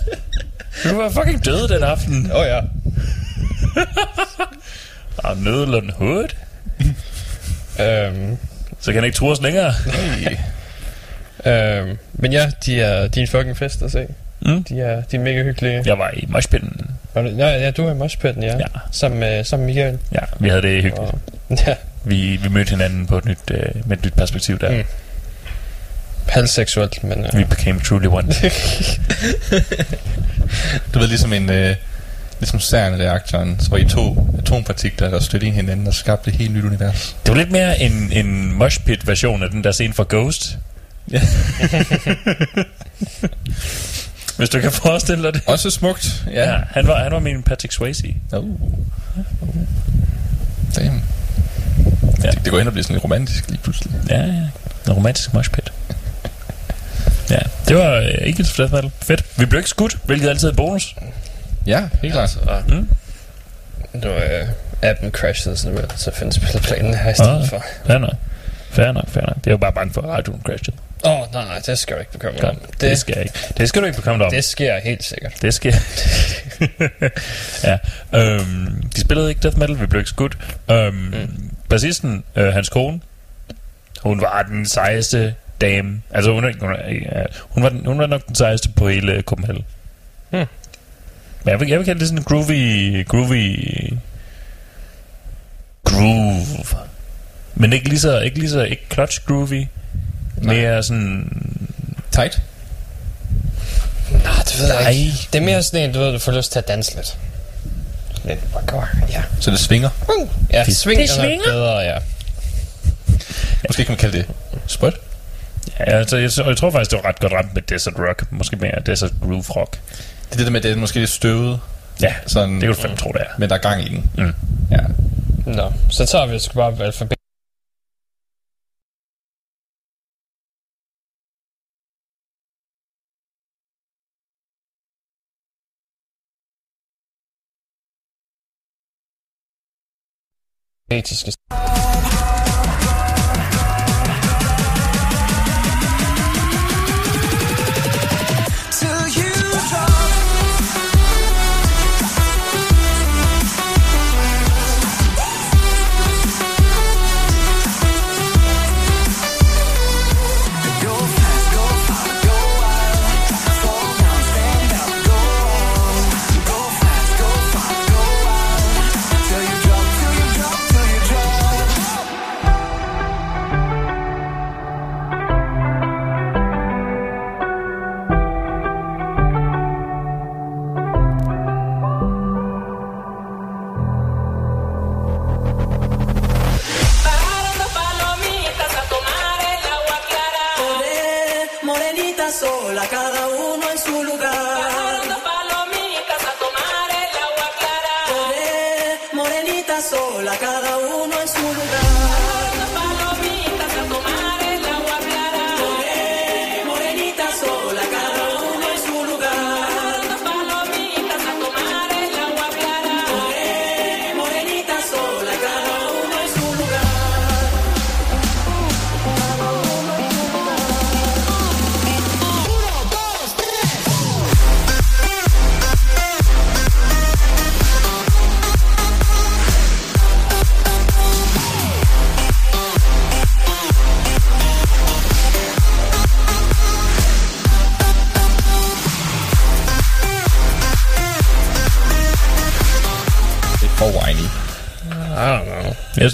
Du var fucking død den aften. Åh oh, ja. Og Nødlund Hood. Øhm, Så kan han ikke tro os længere. øhm, men ja, de er, de er en fucking fest at se. Mm. De er, de er mega hyggelige. Jeg var i moshpitten. Ja, ja, du er i moshpitten, ja. Ja. Sammen med, sammen med Michael. Ja, vi havde det hyggeligt. Og, ja, Vi, vi mødte hinanden på et nyt, øh, med et nyt perspektiv der. Mm. Halvseksuelt, men... We Øh, became truly one. Du ved, ligesom en... Øh, ligesom CERN-reaktoren, så var I to atompartikler, der i hinanden og skabte et helt nyt univers. Det var lidt mere en, en moshpit version af den der scene fra Ghost. Ja. Hvis du kan forestille dig det. Også smukt. Ja, Ja. han, var, han var min Patrick Swayze. Oh. Damn. Ja. Ja. Det, det går hen og bliver sådan lidt romantisk lige pludselig. Ja, ja. En romantisk moshpit. Ja, det var øh, ikke et fedt metal. Fedt. Vi blev ikke skudt, hvilket altid er bonus. Ja, helt klart. og, Mm. nu er øh, appen crashed, så nu så finde spillerplanen her i stedet Ah. for. Fair nok. Fair nok, fair nok. Jeg er jo bare bange for, at radioen crashede. Åh, oh, nej, nej, det skal du ikke bekymre dig om. det, Det, det, skal jeg ikke. Det skal du ikke bekymre dig om. det sker helt sikkert. Det sker. ja. Øhm, de spillede ikke death metal, vi blev ikke skudt. Øhm, mm. Bassisten, øh, hans kone, hun var den sejeste dame. Altså, hun, er, ikke- hun, er, ja, hun, var, den, hun var nok den sejeste på hele Copenhagen. Hmm. Men jeg vil, jeg vil kalde det sådan en groovy, groovy groove. Men ikke lige så, ikke lige så, ikke clutch groovy. Mere sådan... Tight. Nej, det ved jeg Nej. ikke. Det er mere sådan en, du ved, du får lyst til at danse lidt. Lidt, hvor går Ja. Så det svinger. Ja, Det- sving det er svinger. bedre, ja. Måske kan man kalde det sprødt. Ja, altså, jeg, jeg tror faktisk, det var ret godt ramt med Desert Rock. Måske mere Desert Groove Rock. Det er det der med, at det er måske lidt støvet. Ja, Sådan, det kan du fandme tro, det er. Men der er gang i den. Mm. Ja. Nå, så tager vi sgu bare alfabet. Etiske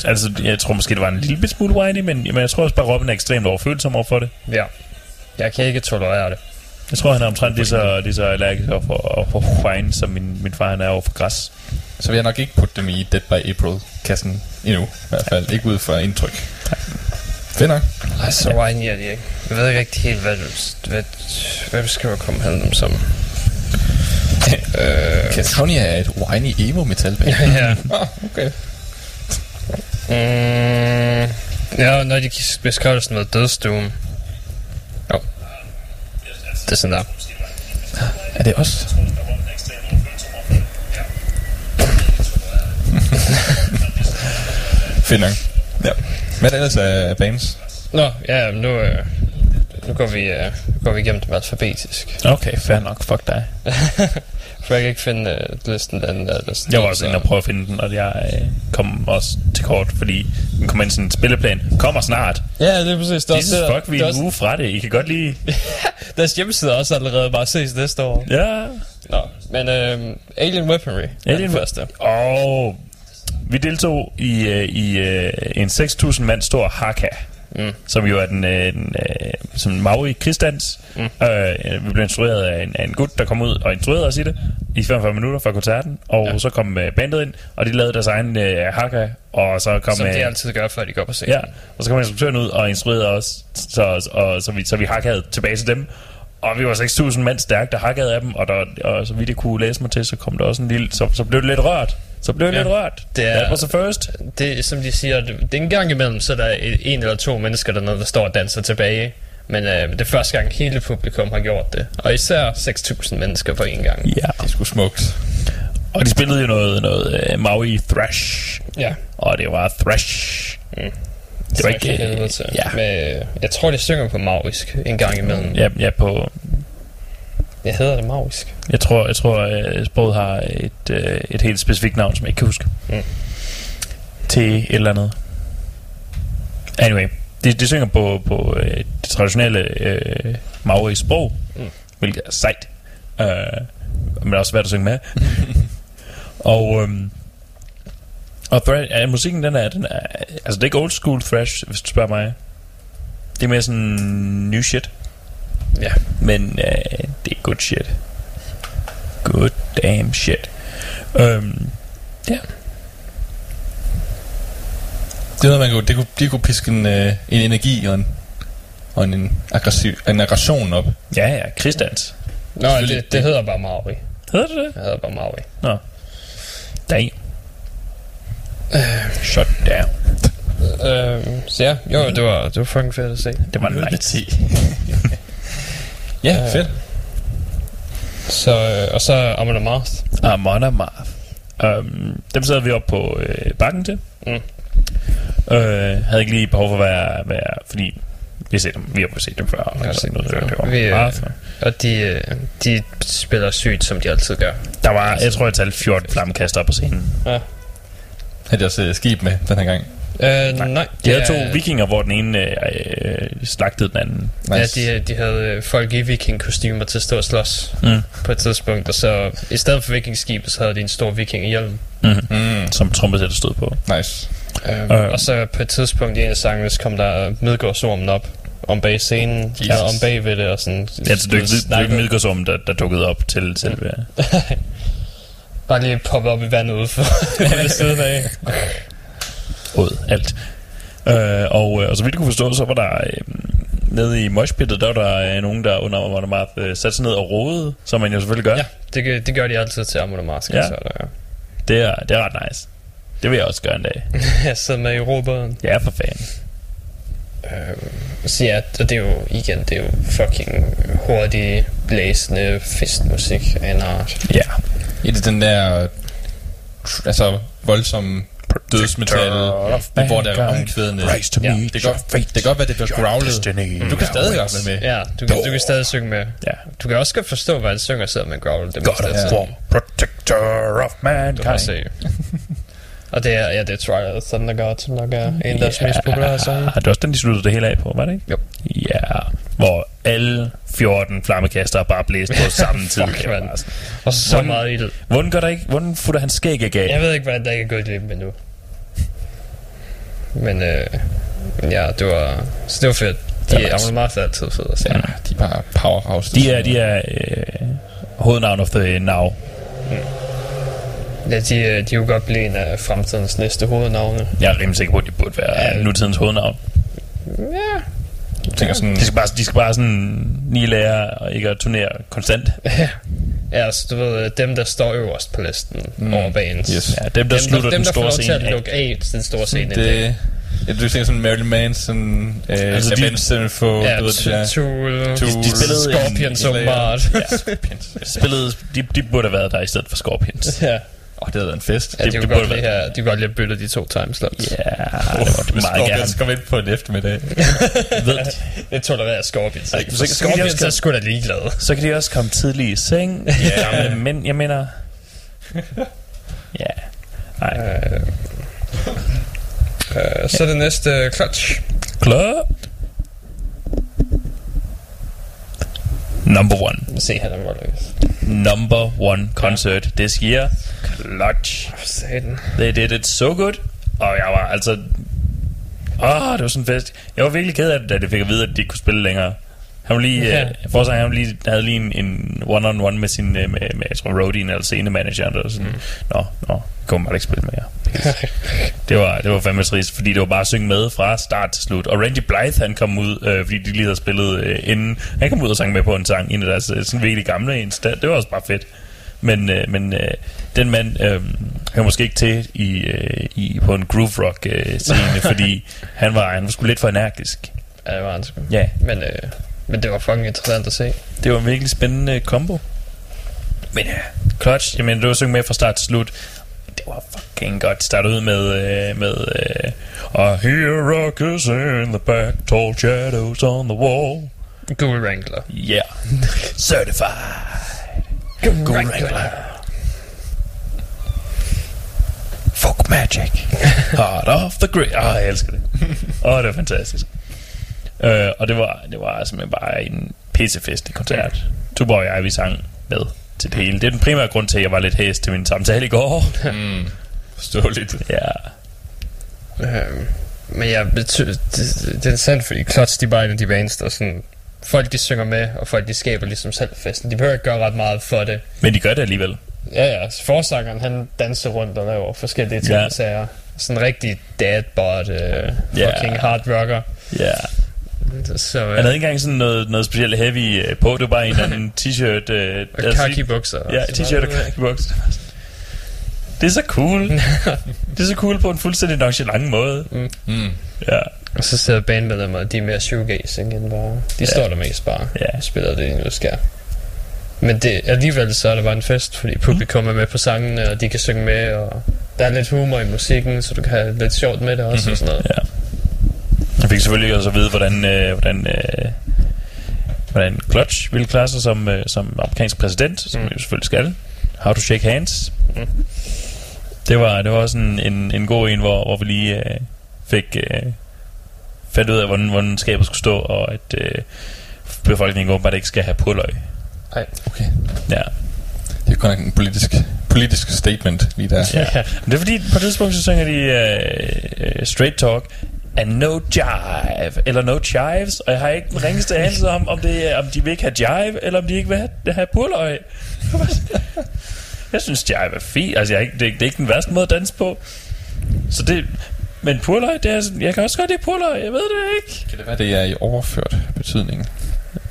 Jeg, altså, jeg tror måske, det var en lille bit smule whiny, men, men jeg tror også bare, Robin er ekstremt overfølsom over for det. Ja. Jeg kan ikke tolerere det. Jeg tror, han er omtrent lige så, lige så allergisk over for, over for wine, som min, min far han er over for græs. Så vil jeg nok ikke putte dem i Dead by April-kassen endnu. I hvert fald ikke ud fra indtryk. Fedt nok. Ej, så whiny er de ikke. Jeg ved ikke rigtig helt, hvad du, hvad, hvad skal komme hen dem som. Øh. Catatonia er et whiny emo metal band. ja. ah, okay. Mm, ja, når de beskriver det sådan noget dødsdoom. Jo. Det er sådan der. Er det os? Fedt nok. Ja. Hvad er det ellers af bands? Nå, ja, nu, øh, nu går vi, øh, går vi igennem dem alfabetisk. Okay, fair nok. Fuck dig. For jeg kan ikke finde øh, listen den der listen. Jeg var også inde og prøve at finde den, og jeg øh, kom også til kort, fordi den kommer ind sådan en spilleplan. Kommer snart. Ja, det er præcis. Det er Jesus fuck, vi er er en også, uge fra det. I kan godt lide... deres hjemmeside er også allerede bare ses næste år. Ja. Nå, men øh, Alien Weaponry er Alien den første. Og vi deltog i, øh, i øh, en 6.000 mand stor haka. Mm. Som jo er den, øh, den øh, som Maui krigsdans. Mm. Øh, vi blev instrueret af en, af en gut, der kom ud og instruerede os i det i 45 minutter fra koncerten. Og ja. så kom øh, bandet ind, og de lavede deres egen øh, haka. Og så kom Som øh, de altid gør, før de går på scenen. Ja, og så kom instruktøren ud og instruerede os, så, og, så, vi, så vi hakkede tilbage til dem. Og vi var 6.000 mand stærkt, der hakkede af dem, og, der, og så vidt jeg kunne læse mig til, så kom der også en lille... Så, så blev det lidt rørt. Så blev det Ja. lidt rørt. Det er- That was the first. Det er, som de siger, det, det er en gang imellem, så er der et- en eller to mennesker dernede, der står og danser tilbage. Men øh, det er første gang, hele publikum har gjort det. Og især 6.000 mennesker på en gang. Ja. Det er sgu smukt. Og de spillede jo noget, noget uh, Maui thrash. Ja. Og det var thrash. Mm. Det var ikke... øh. Ja, Med, jeg tror, de synger på maurisk en gang imellem. ja, ja, på... Jeg hedder det maurisk. Jeg tror, jeg tror uh, sproget har et, uh, et helt specifikt navn, som jeg ikke kan huske. Mm. Til et eller andet. Anyway, de, de synger på, på uh, det traditionelle uh, Maori-sprog, Mm. mm. hvilket er sejt. Uh, men også svært at synge med. og um, og thrash, ja, musikken, den er, den er... Altså, det er ikke old school thrash, hvis du spørger mig. Det er mere sådan new shit. Ja. Men uh, det er good shit. Good damn shit. Um, ja. Det er noget, man kunne, det kunne, det kunne piske en, øh, en energi og en, og en, aggressiv, en aggression op. Ja, ja, krigsdans. Nå, det, det hedder bare mauri. Hedder det det? Det hedder bare mauri. Nå. Damn. Shut down. Øh, så ja, jo, det var, det var fucking fedt at se. Det var nice. Ja, fedt. Så, øh, og så Amon Amarth. Amon Amarth. Um, dem sad vi op på øh, bakken til. Mm. Øh, havde ikke lige behov for at være, være fordi vi har, set dem, vi har set dem før. Og Ja, sådan noget, det Vi, øh, Og de, øh, de spiller sygt, som de altid gør. der var, jeg tror, jeg talte 14 flammekaster på scenen. Ja. Havde jeg også øh, skib med den her gang. Øh, nej. nej. De havde to er- vikinger, hvor den ene øh, øh, slagtede den anden. Nice. Ja, de, de havde øh, folk i vikingkostymer til at stå og slås Mm. på et tidspunkt. Og så i stedet for vikingskibet, så havde de en stor vikinghjelm. Mm-hmm. Mm, Som trompesætter stod på. nice. Øh, Øh. Og så på et tidspunkt i en af sangene, så kom der Midgårdsormen op om bag scenen, Jesus. ja, om bag ved det, og sådan... Ja, så det er ikke. Midgårdsum, der, der dukkede op til selve... Bare lige poppe op i vandet ude for ved siden af. Rød, alt. Øh, og, øh, og så vidt jeg kunne forstå, så var der øh, nede i moshpittet, der var der øh, nogen, der under Amon Amarth øh, satte sig ned og roede, som man jo selvfølgelig gør. Ja, det, gør- det gør de altid til Amon Amarth. Ja. Ja. Så der, Det, er, det er ret nice. Det vil jeg også gøre en dag. jeg sidder med i robåden. Ja, for fanden. Øh, så ja, og det er jo igen, det er jo fucking hurtig, blæsende festmusik af en art. Ja. Ja, det er den der altså voldsomme dødsmetal, hvor der er omkvædende. Ja. Det kan, godt, det kan godt være, det bliver growlet. Men du kan stadig godt være med. Ja, du, kan, du kan stadig synge med. Ja. Du kan også godt forstå, hvad han synger, selvom man growl det God of. War, protector of Du kan mankind. se. Og det er, ja, det er Twilight Thunder God, som nok er en af deres mest populære sange. Det var også den, de sluttede det hele af på, var det ikke? Jo. Ja, hvor alle 14 flammekaster bare blæste på samme tid. Fuck, bare sådan- Og så Hvordan- meget ild. Hvordan gør der ikke? Hvordan futter han skæg af Jeg ved ikke, hvordan der ikke er gået glip med nu. men, øh, ja, det var, så det var fedt. De Det var er nice. nice. meget altid fede at se. Ja, de er bare powerhouse. De er, de er øh, hovednavn of the now. Ja, de, øh, de kunne godt blive en af fremtidens næste hovednavne. Jeg er rimelig sikker på, at de burde være Ja. ja. nutidens hovednavn. Ja. Jeg tænker sådan, De skal bare, de skal bare sådan lige lære og ikke at turnere konstant. Ja, altså du ved, dem der står øverst på listen mm. over bands. Yes. Ja, dem, der Dem, slutter der, dem, den der får store lov til scene at lukke af den store scene. det... Ja, du tænker sådan Marilyn Manson, øh, Altså, de- Avenged Sevenfold, Ja, du ved, der... Tool, Tool, de spillede Scorpions åbenbart. Ja, spillede, de, de burde have været der i stedet for Scorpions. ja. Åh, oh, det havde været en fest. Ja, Det- de det kunne godt lige have, de kunne godt byttet de to timeslots. Ja, det var det meget gerne. Scorpions kom ind på en eftermiddag. Ved, Det tolererer Scorpions. ikke? så- så Scorpions også- er sgu da ligeglade. så kan de også komme tidligt i seng. Ja. Gamle mænd, jeg mener... Ja. Nej. Øh, øh, så er det næste Clutch. Club. Number one. Se her, den var lykkes. Number one concert this year. Clutch. Satan. They did it so good. Og jeg var altså... Åh, det var sådan en fest. Jeg var virkelig ked af det, da de fik at vide, at de ikke kunne spille længere. Han var lige, Ja. uh, forsanger, han lige, havde lige en, en one-on-one med sin, uh, med, med jeg tror, roadien eller scenemanageren, der sådan, mm. nå, nå, kunne man ikke spille mere. det var, det var fandme trist, fordi det var bare at synge med fra start til slut. Og Randy Blythe, han kom ud, øh, fordi de lige havde spillet øh, inden, han kom ud og sang med på en sang, en af deres øh, sådan virkelig gamle en. Det det var også bare fedt. Men, øh, men øh, den mand øh, han måske ikke til i, øh, i, på en groove rock øh, scene, fordi han var, han var sgu lidt for energisk. Ja, det var han sgu. Ja, Men, øh, men det var fucking interessant at se. det var en virkelig spændende combo. Men ja, Clutch, jeg mener, det var synge med fra start til slut. Det var fucking godt. Startede ud med, øh, med øh, I hear rockers in the back, tall shadows on the wall. Google Wrangler. Yeah. Certified. Google Wrangler. Folk Magic. Heart of the Great. Åh, oh, jeg elsker det. Åh, oh, det var fantastisk. Uh, og det var, det var simpelthen bare en pissefestlig koncert. Tuborg og jeg, vi sang med til det hele. Det er den primære grund til, at jeg var lidt hæs til min samtale i går. Forståeligt. ja. Øhm, men jeg bety- det, det, det er sandt, fordi Clutch, de er bare en af de bands, der sådan... Folk, de synger med, og folk, de skaber ligesom selv festen. De behøver ikke gøre ret meget for det. Men de gør det alligevel. Ja, ja. Så forsangeren, han danser rundt og laver forskellige ting Ja. sager. Sådan en rigtig dadbot, øh, Ja. fucking hard rocker. Ja. Så, Han øh, havde ikke engang sådan noget, noget specielt heavy øh, på. Det var bare en eller anden t-shirt. Øh, og altså, khaki bukser. Ja, t-shirt og khaki bukser. Det er så cool. det er så cool på en fuldstændig nonchalant måde. Mm. Ja. Og så sidder bandmedlemmer, de er mere shoegazing end bare... De Ja. står der mest bare Ja. og spiller det, de nu skal. Men det, alligevel så er det bare en fest, fordi publikum er med på sangene, og de kan synge med, og der er lidt humor i musikken, så du kan have lidt sjovt med det også mm-hmm. og sådan noget. Ja. Jeg fik selvfølgelig også at vide, hvordan, øh, hvordan, øh, hvordan Clutch ville klare sig som, øh, som amerikansk præsident, som Mm. jo selvfølgelig skal. How to shake hands. Mm. Det var, det var også en, en, en god en, hvor, hvor vi lige øh, fik øh, fandt ud af, hvordan, hvordan skabet skulle stå, og at øh, befolkningen åbenbart ikke skal have purløg. Nej. Okay. Ja. Det er nok en politisk, politisk statement lige der. ja. Men det er fordi, på et tidspunkt, så synger de øh, straight talk, and no jive, eller no chives, og jeg har ikke den ringeste anelse om, om, det, om de vil ikke have jive, eller om de ikke vil have, have purløg. jeg synes, jive er fint. Altså, jeg det, det er ikke den værste måde at danse på. Så det... Men purløg, det er sådan, jeg kan også godt lide purløg, jeg ved det ikke. Kan det være, det er i overført betydning?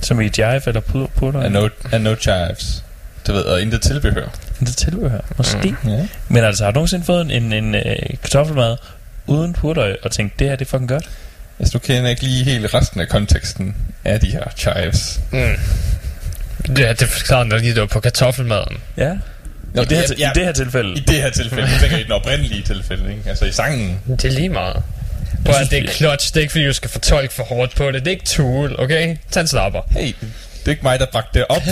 Som i jive eller pur- purløg. And no, and no chives. Det ved, og intet tilbehør. Det tilbehør, måske. Mm. Ja. Men altså, har du nogensinde fået en, en, en øh, kartoffelmad uden purløg, og tænkt, det her det er fucking godt? Altså, du kender ikke lige hele resten af konteksten af de her chives. Mm. Ja, det forklarer når de der på kartoffelmaden. Ja. Nå, I, det her, ja. I det her tilfælde. I det her tilfælde, jeg tænker i den oprindelige tilfælde, ikke? Altså i sangen. Det er lige meget. Prøv synes, at det er clutch, det er ikke fordi, du skal fortolke for hårdt på det. Det er ikke tool, okay? Tag en slapper. Hey, det er ikke mig, der bragte det op.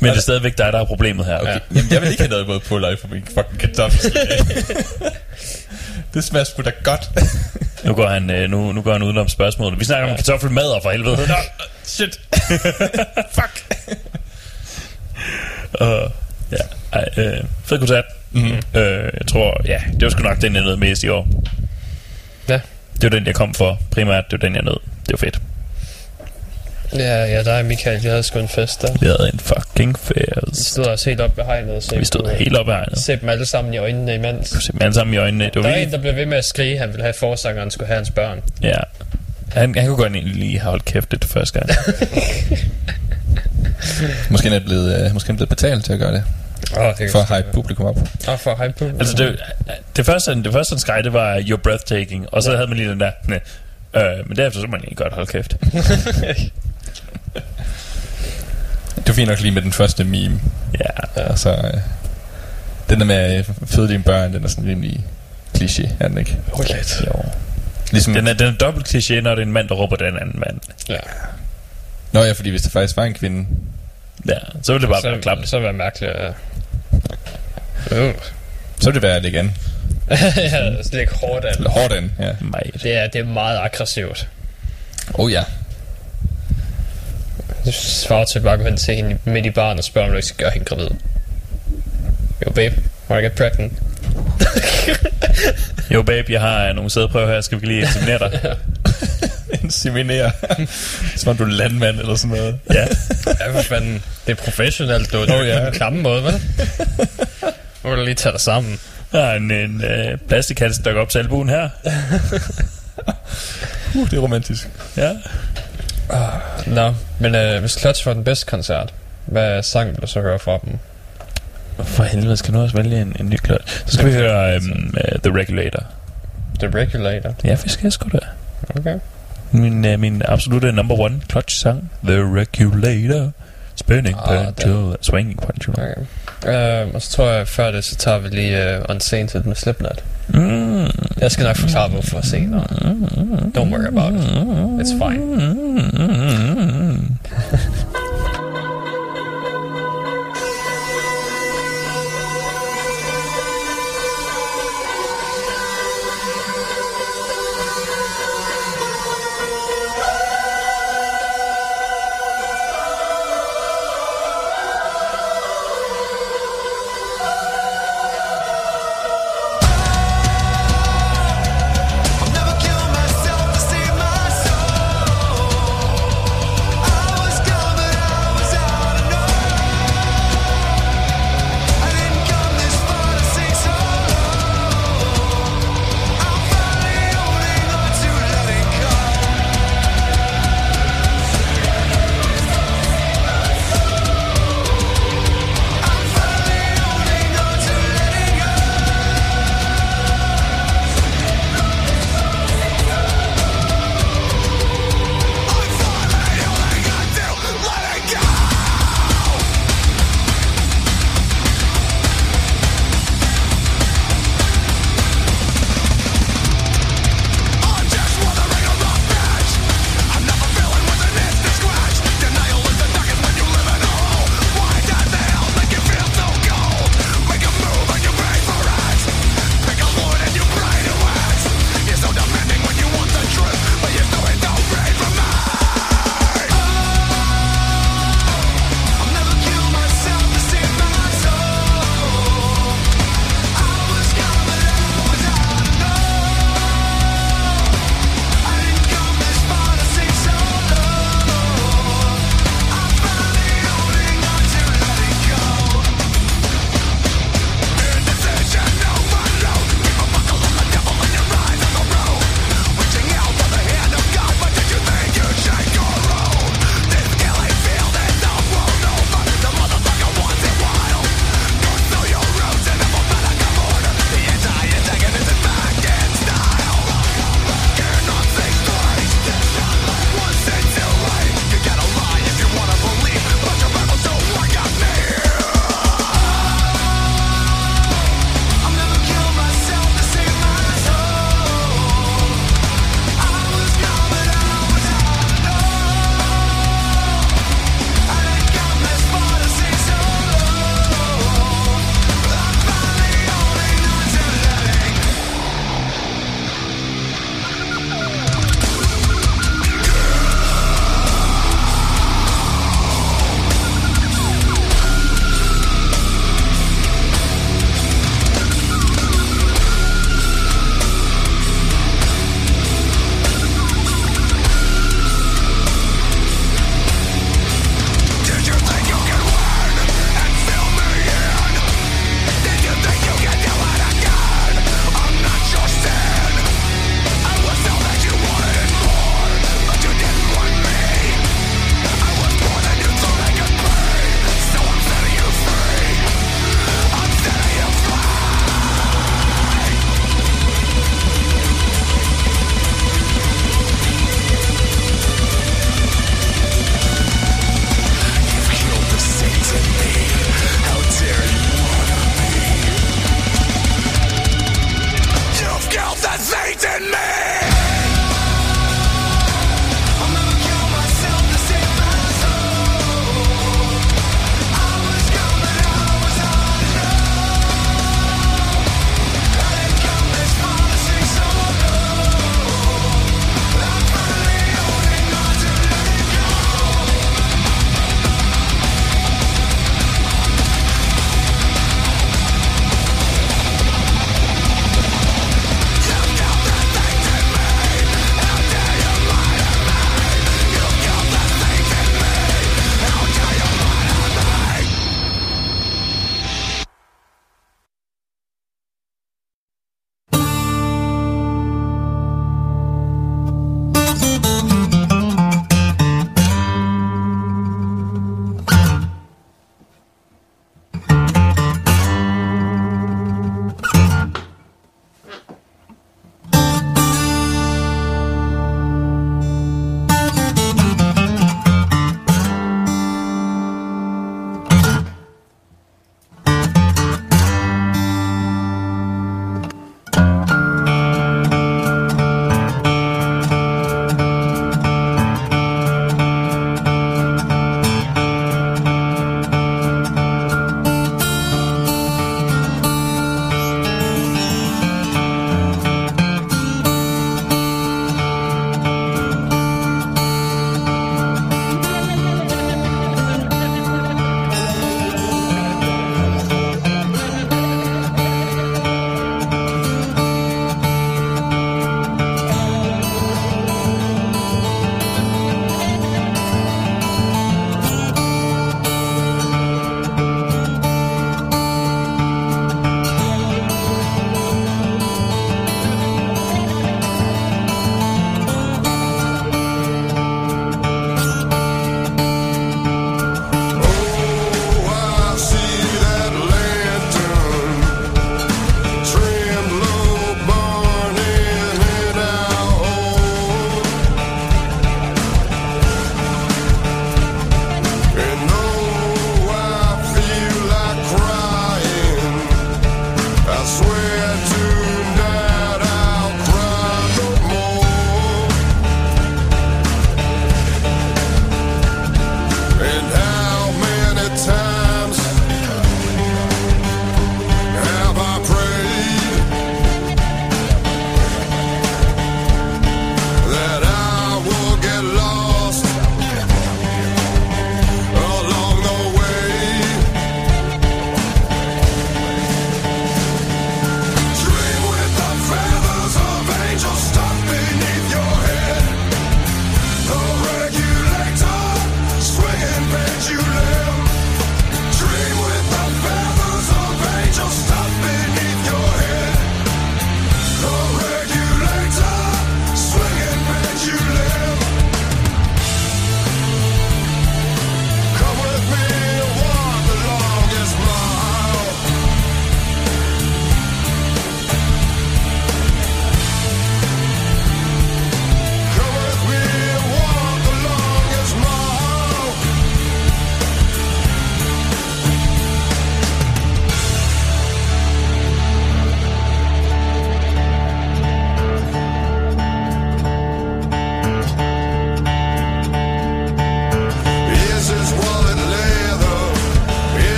Men det er stadigvæk dig, der er problemet her. Okay. Ja. Jamen, jeg vil ikke have noget mod purløg for min fucking kartoffelsalat. det smager sgu da godt. Nu går han, øh, nu, nu går han udenom spørgsmålet. Vi snakker om kartoffelmadder for helvede. Nå, shit. Fuck. Uh, ja, ej, øh, fed koncert. Mm-hmm. Øh, jeg tror, ja, det var sgu nok den, jeg nød mest i år. Ja. Det var den, jeg kom for primært. Det var den, jeg nød. Det var fedt. Ja, ja, der er Michael. Jeg havde sgu en fest der. Vi havde en fucking Vi fest. stod også helt op ved hegnet og Vi stod helt op ad hegnet. se dem alle sammen i øjnene imens. Se dem alle sammen i øjnene. Det var Der er en, der blev ved med at skrige, at han ville have forsangeren skulle have hans børn. ja. Han, han kunne godt egentlig lige have holdt kæft det første gang. Måske er han blevet, øh, måske er han blevet betalt til at gøre det. Åh, det For at hype publikum op. Åh, for hype på. altså, det, det, første, det første, han skreg, det var You're breathtaking. Og så havde man lige den der... Næ. Øh, men derefter så må man egentlig godt holde kæft. Det var fint nok lige med den første meme. Ja. Altså, øh, den der med at føde dine børn, den er sådan rimelig kliché, er den ikke? Okay. Jo. Ligesom, Den er, den er dobbelt kliché, når det er en mand, der råber den anden mand. Ja. Nå ja, fordi hvis det faktisk var en kvinde, Ja, så vil det bare Så, være klamt. så vil det være mærkeligt. Ja. Øh. så ville det være lidt igen. ja, det ligger hårdt an. Hårdt an, ja. Det er, det er meget aggressivt. Oh ja. Du svarer til bare gå hen til hende midt i barn og spørge, om du ikke skal gøre hende gravid. Jo, babe. Wanna get pregnant? Jo, babe, jeg har nogle sædeprøver her. Skal vi lige inseminere dig? Inseminere. Som om du er en landmand eller sådan noget. ja. Ja, for fanden. Det er professionelt, du. Det er ja. den klamme måde, vel? Må du lige tage dig sammen. Jeg har en, en øh, plastikhandske, der går op til albuen her. Uh, det er romantisk. Ja. Nå, men øh, hvis Clutch får den bedste koncert, hvad sang vil du så høre fra dem? For helvede, skal du også vælge en, en ny klot? Så skal vi høre um, uh, The Regulator. The Regulator. Ja, vi skal sgu da. Okay. Min, uh, min absolutte number one clutch sang. The Regulator. Spinning Ah, pendulum. Swinging pendulum. okay. Øh, og så tror jeg, før det, så tager vi lige uh, Unsainted med Slipknot. Mm. Jeg skal nok forklare, hvorfor senere. Don't worry about it. It's fine.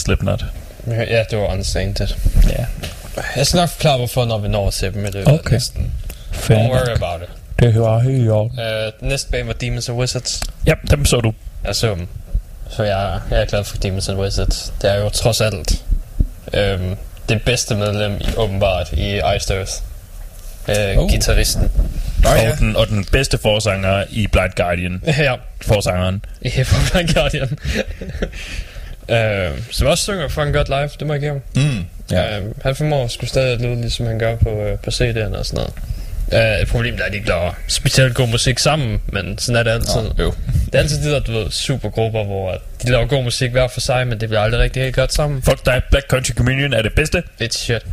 Slipknot. ja, det var Unsainted. Ja. Jeg skal nok forklare, hvorfor, når vi når til dem i løbet Okay. af listen. Don't worry about it. Det hører helt i orden. Uh, næste band var Demons and Wizards. Ja, dem så du. Jeg så dem. Så jeg, jeg er glad for Demons and Wizards. Det er jo trods alt øhm, det bedste medlem i, åbenbart i Iced Earth. Øh, Oh. oh. Gitarristen. Nå ja. Og, den, og den bedste forsanger i Blind Guardian. ja, Forsangeren. i Hip Blind Guardian. Øh, som også synger fucking godt live, det må jeg give ham. Mm, ja. Øh, han formår sgu stadig lyde, ligesom han gør på, øh, på CD'erne og sådan noget. Uh, problemet er, at de ikke laver specielt god musik sammen, men sådan er det altid. Nå, jo. Det er altid de der, du ved, supergrupper, hvor de laver god musik hver for sig, men det bliver aldrig rigtig helt godt sammen. Fuck dig, Black Country Communion er det bedste. It's shit.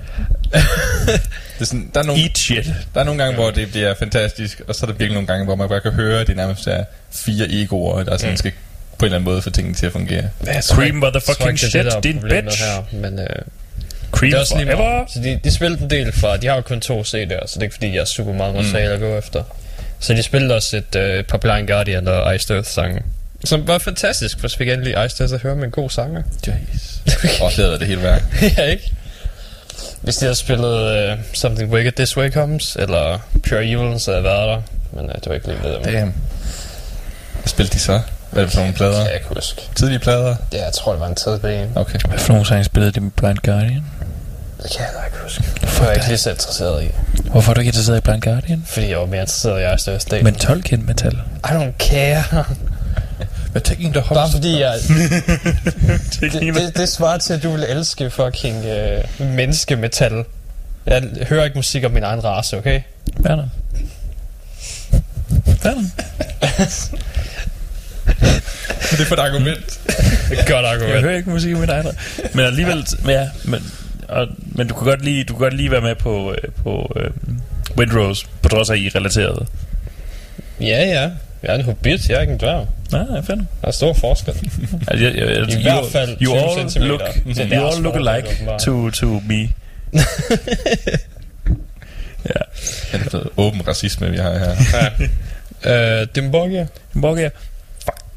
Det er sådan, der, er nogle, Eat shit. der er nogle gange, hvor det bliver fantastisk, og så er der virkelig nogle gange, hvor man bare kan høre, at det nærmest er fire egoer, der sådan skal på en eller anden måde få tingene til at fungere. Tror Cream var the fucking er shit, det, er din bitch. Her, men øh, Cream det er også lige meget. Så de, de spillede en del fra, de har jo kun to CD'er, så det er ikke fordi, jeg har super meget materiale at gå efter. Så de spillede også et øh, par Blind Guardian og Iced Earth sange. Som var fantastisk, for så fik jeg endelig Iced Earth at høre med en god sanger. Jeez. Og det er det hele værk. ja, ikke? Hvis de havde spillet uh, Something Wicked This Way Comes, eller Pure Evil, så havde jeg været der. Men uh, det var ikke lige med dem. Damn. Hvad spillede de så? Hvad er det for nogle plader? kan jeg ikke huske. Tidlige plader? Ja, jeg tror, det var en tredje ben. Okay. Hvad for nogle sange spillede de med Blind Guardian? Det kan jeg ikke huske. Det var jeg ikke lige så interesseret i. Hvorfor er du ikke interesseret i Blind Guardian? Fordi jeg var mere interesseret i Earth Day. Men Tolkien metal. I don't care. Hvad taking the Bare host? fordi jeg... Det, det, det, det svarer til, at du vil elske fucking øh, menneskemetal. Jeg hører ikke musik om min egen race, okay? Werner. Werner. det er for et argument. Godt Jeg argument. hører ikke musik med dig. Men alligevel, ja, men, og, men du kan godt lige, du kan godt lige være med på, øh, på øh, Windrose, på trods af, I er relateret. Ja, ja. Jeg er en hobbit, jeg er ikke en dværg. Nej, ja, fedt. Der er stor forskel. Altså, jeg, jeg, altså, I hvert fald you 20 all look, til you all look alike to, to me. ja. Ja, det er noget åben racisme, vi har her. Øh, Dimborgia. Borgia.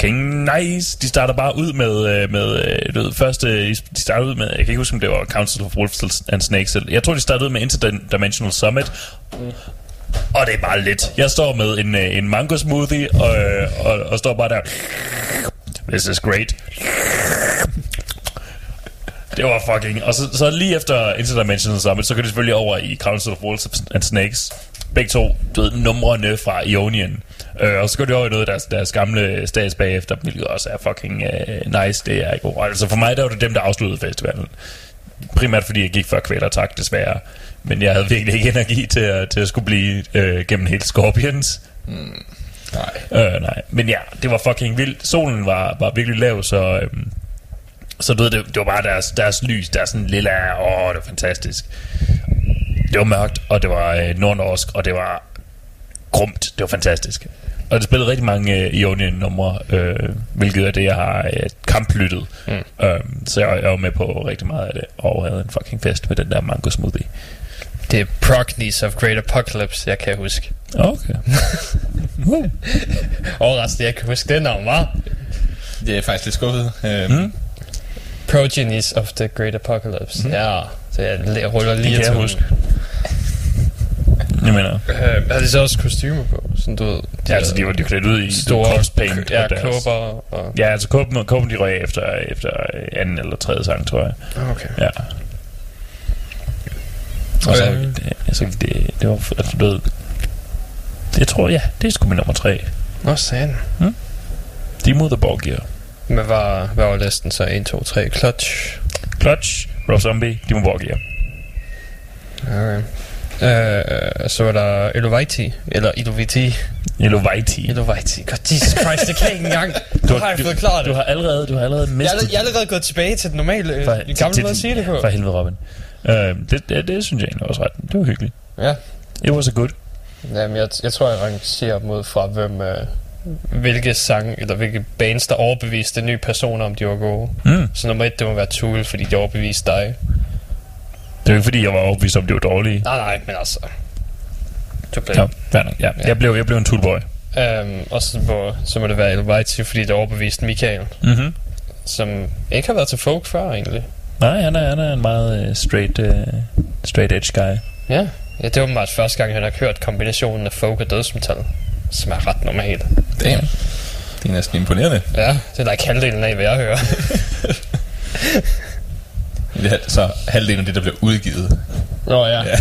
Fucking nice. De starter bare ud med, øh, med øh, du ved, første, de starter ud med, jeg kan ikke huske, om det var Council of Wolves and Snakes. Jeg tror, de startede ud med Interdimensional Summit. Og det er bare lidt. Jeg står med en, øh, en mango smoothie, og, og, og står bare der. This is great. Det var fucking... Og så, så lige efter Interdimensional Summit, så går de selvfølgelig over i Council of Wolves and Snakes. Begge to, du ved, numrene fra Ionian. Øh, og så går de over i noget af deres, deres gamle stats bagefter, hvilket også er fucking uh, nice. Det er god. Altså for mig, der var det dem, der afsluttede festivalen. Primært fordi jeg gik før kvælertak, desværre. Men jeg havde virkelig ikke energi til at, til at skulle blive øh, gennem hele Scorpions. Nej. Øh, nej. Men ja, det var fucking vildt. Solen var, var virkelig lav, så... Øhm, så du ved, det, det var bare deres, deres lys, der sådan lille... Åh, det var fantastisk. Det var mørkt, og det var øh, nordnorsk, og det var grumt. Det var fantastisk. Og det spillede rigtig mange øh, Ionian-numre, øh, hvilket er det, jeg har øh, kamplyttet. Mm. Øh, så jeg, jeg var med på rigtig meget af det, og havde en fucking fest med den der mango smoothie. Det er Prognies of Great Apocalypse, jeg kan huske. Okay. Overraskende, jeg kan huske det navn, var. Det er faktisk lidt skuffet. Øhm, Mm. Progenies of the Great Apocalypse. Mm. Ja, så jeg, ruller lige Det kan jeg huske. Jeg mener, Øh, har de så også kostymer på? Sådan, du ved, de ja, altså de var de klædt ud i store corpse paint. ja, kåber og... Ja, altså kåben, kåben de røg efter, efter anden eller tredje sang, tror jeg. Okay. Ja. Og så, Okay. det, altså, det, det var, altså, du ved, jeg tror, ja, det er sgu min nummer tre. Nå, sand. De mod the ball gear. Men hvad, hvad var listen så? 1, 2, 3, Clutch. Clutch, Rob Zombie, de mod ball gear. Okay. Øh, så var der Eloviti, eller Eloviti. Eloviti. Eloviti. God, Jesus Christ, det kan jeg ikke engang. Du har jeg du, fået klaret du det. har allerede, du har allerede Jeg er, mistet... allerede- jeg er allerede gået tilbage til den normale, øh, for- den gamle måde at sige det på. For helvede, Robin. Uh, det, det, det, synes jeg egentlig også ret. Det var hyggeligt. Ja. It was a good. Jamen, jeg, jeg tror, jeg rangerer dem ud fra, hvem, øh, hvilke sang, eller hvilke bands, der overbeviste nye personer, om de var gode. Mm. Så nummer et, det må være Tool, fordi de overbeviste dig. Det er jo ikke fordi, jeg var overbevist om, det var dårligt. Nej, nej, men altså... Du blev. Ja, fair nok. Ja. Jeg, blev, jeg blev en toolboy. Øhm, og så må, så må det være Elvite, fordi det overbeviste Michael, Mm-hmm. som ikke har været til folk før egentlig. Nej, han er, han er en meget uh, straight, uh, straight edge guy. Ja. ja, det er åbenbart første gang, han har hørt kombinationen af folk og dødsmetal, som er ret normalt. Damn. Det er næsten imponerende. Ja, det er da ikke halvdelen af, hvad jeg hører. Det så halvdelen af det, der bliver udgivet. Nå ja. ja.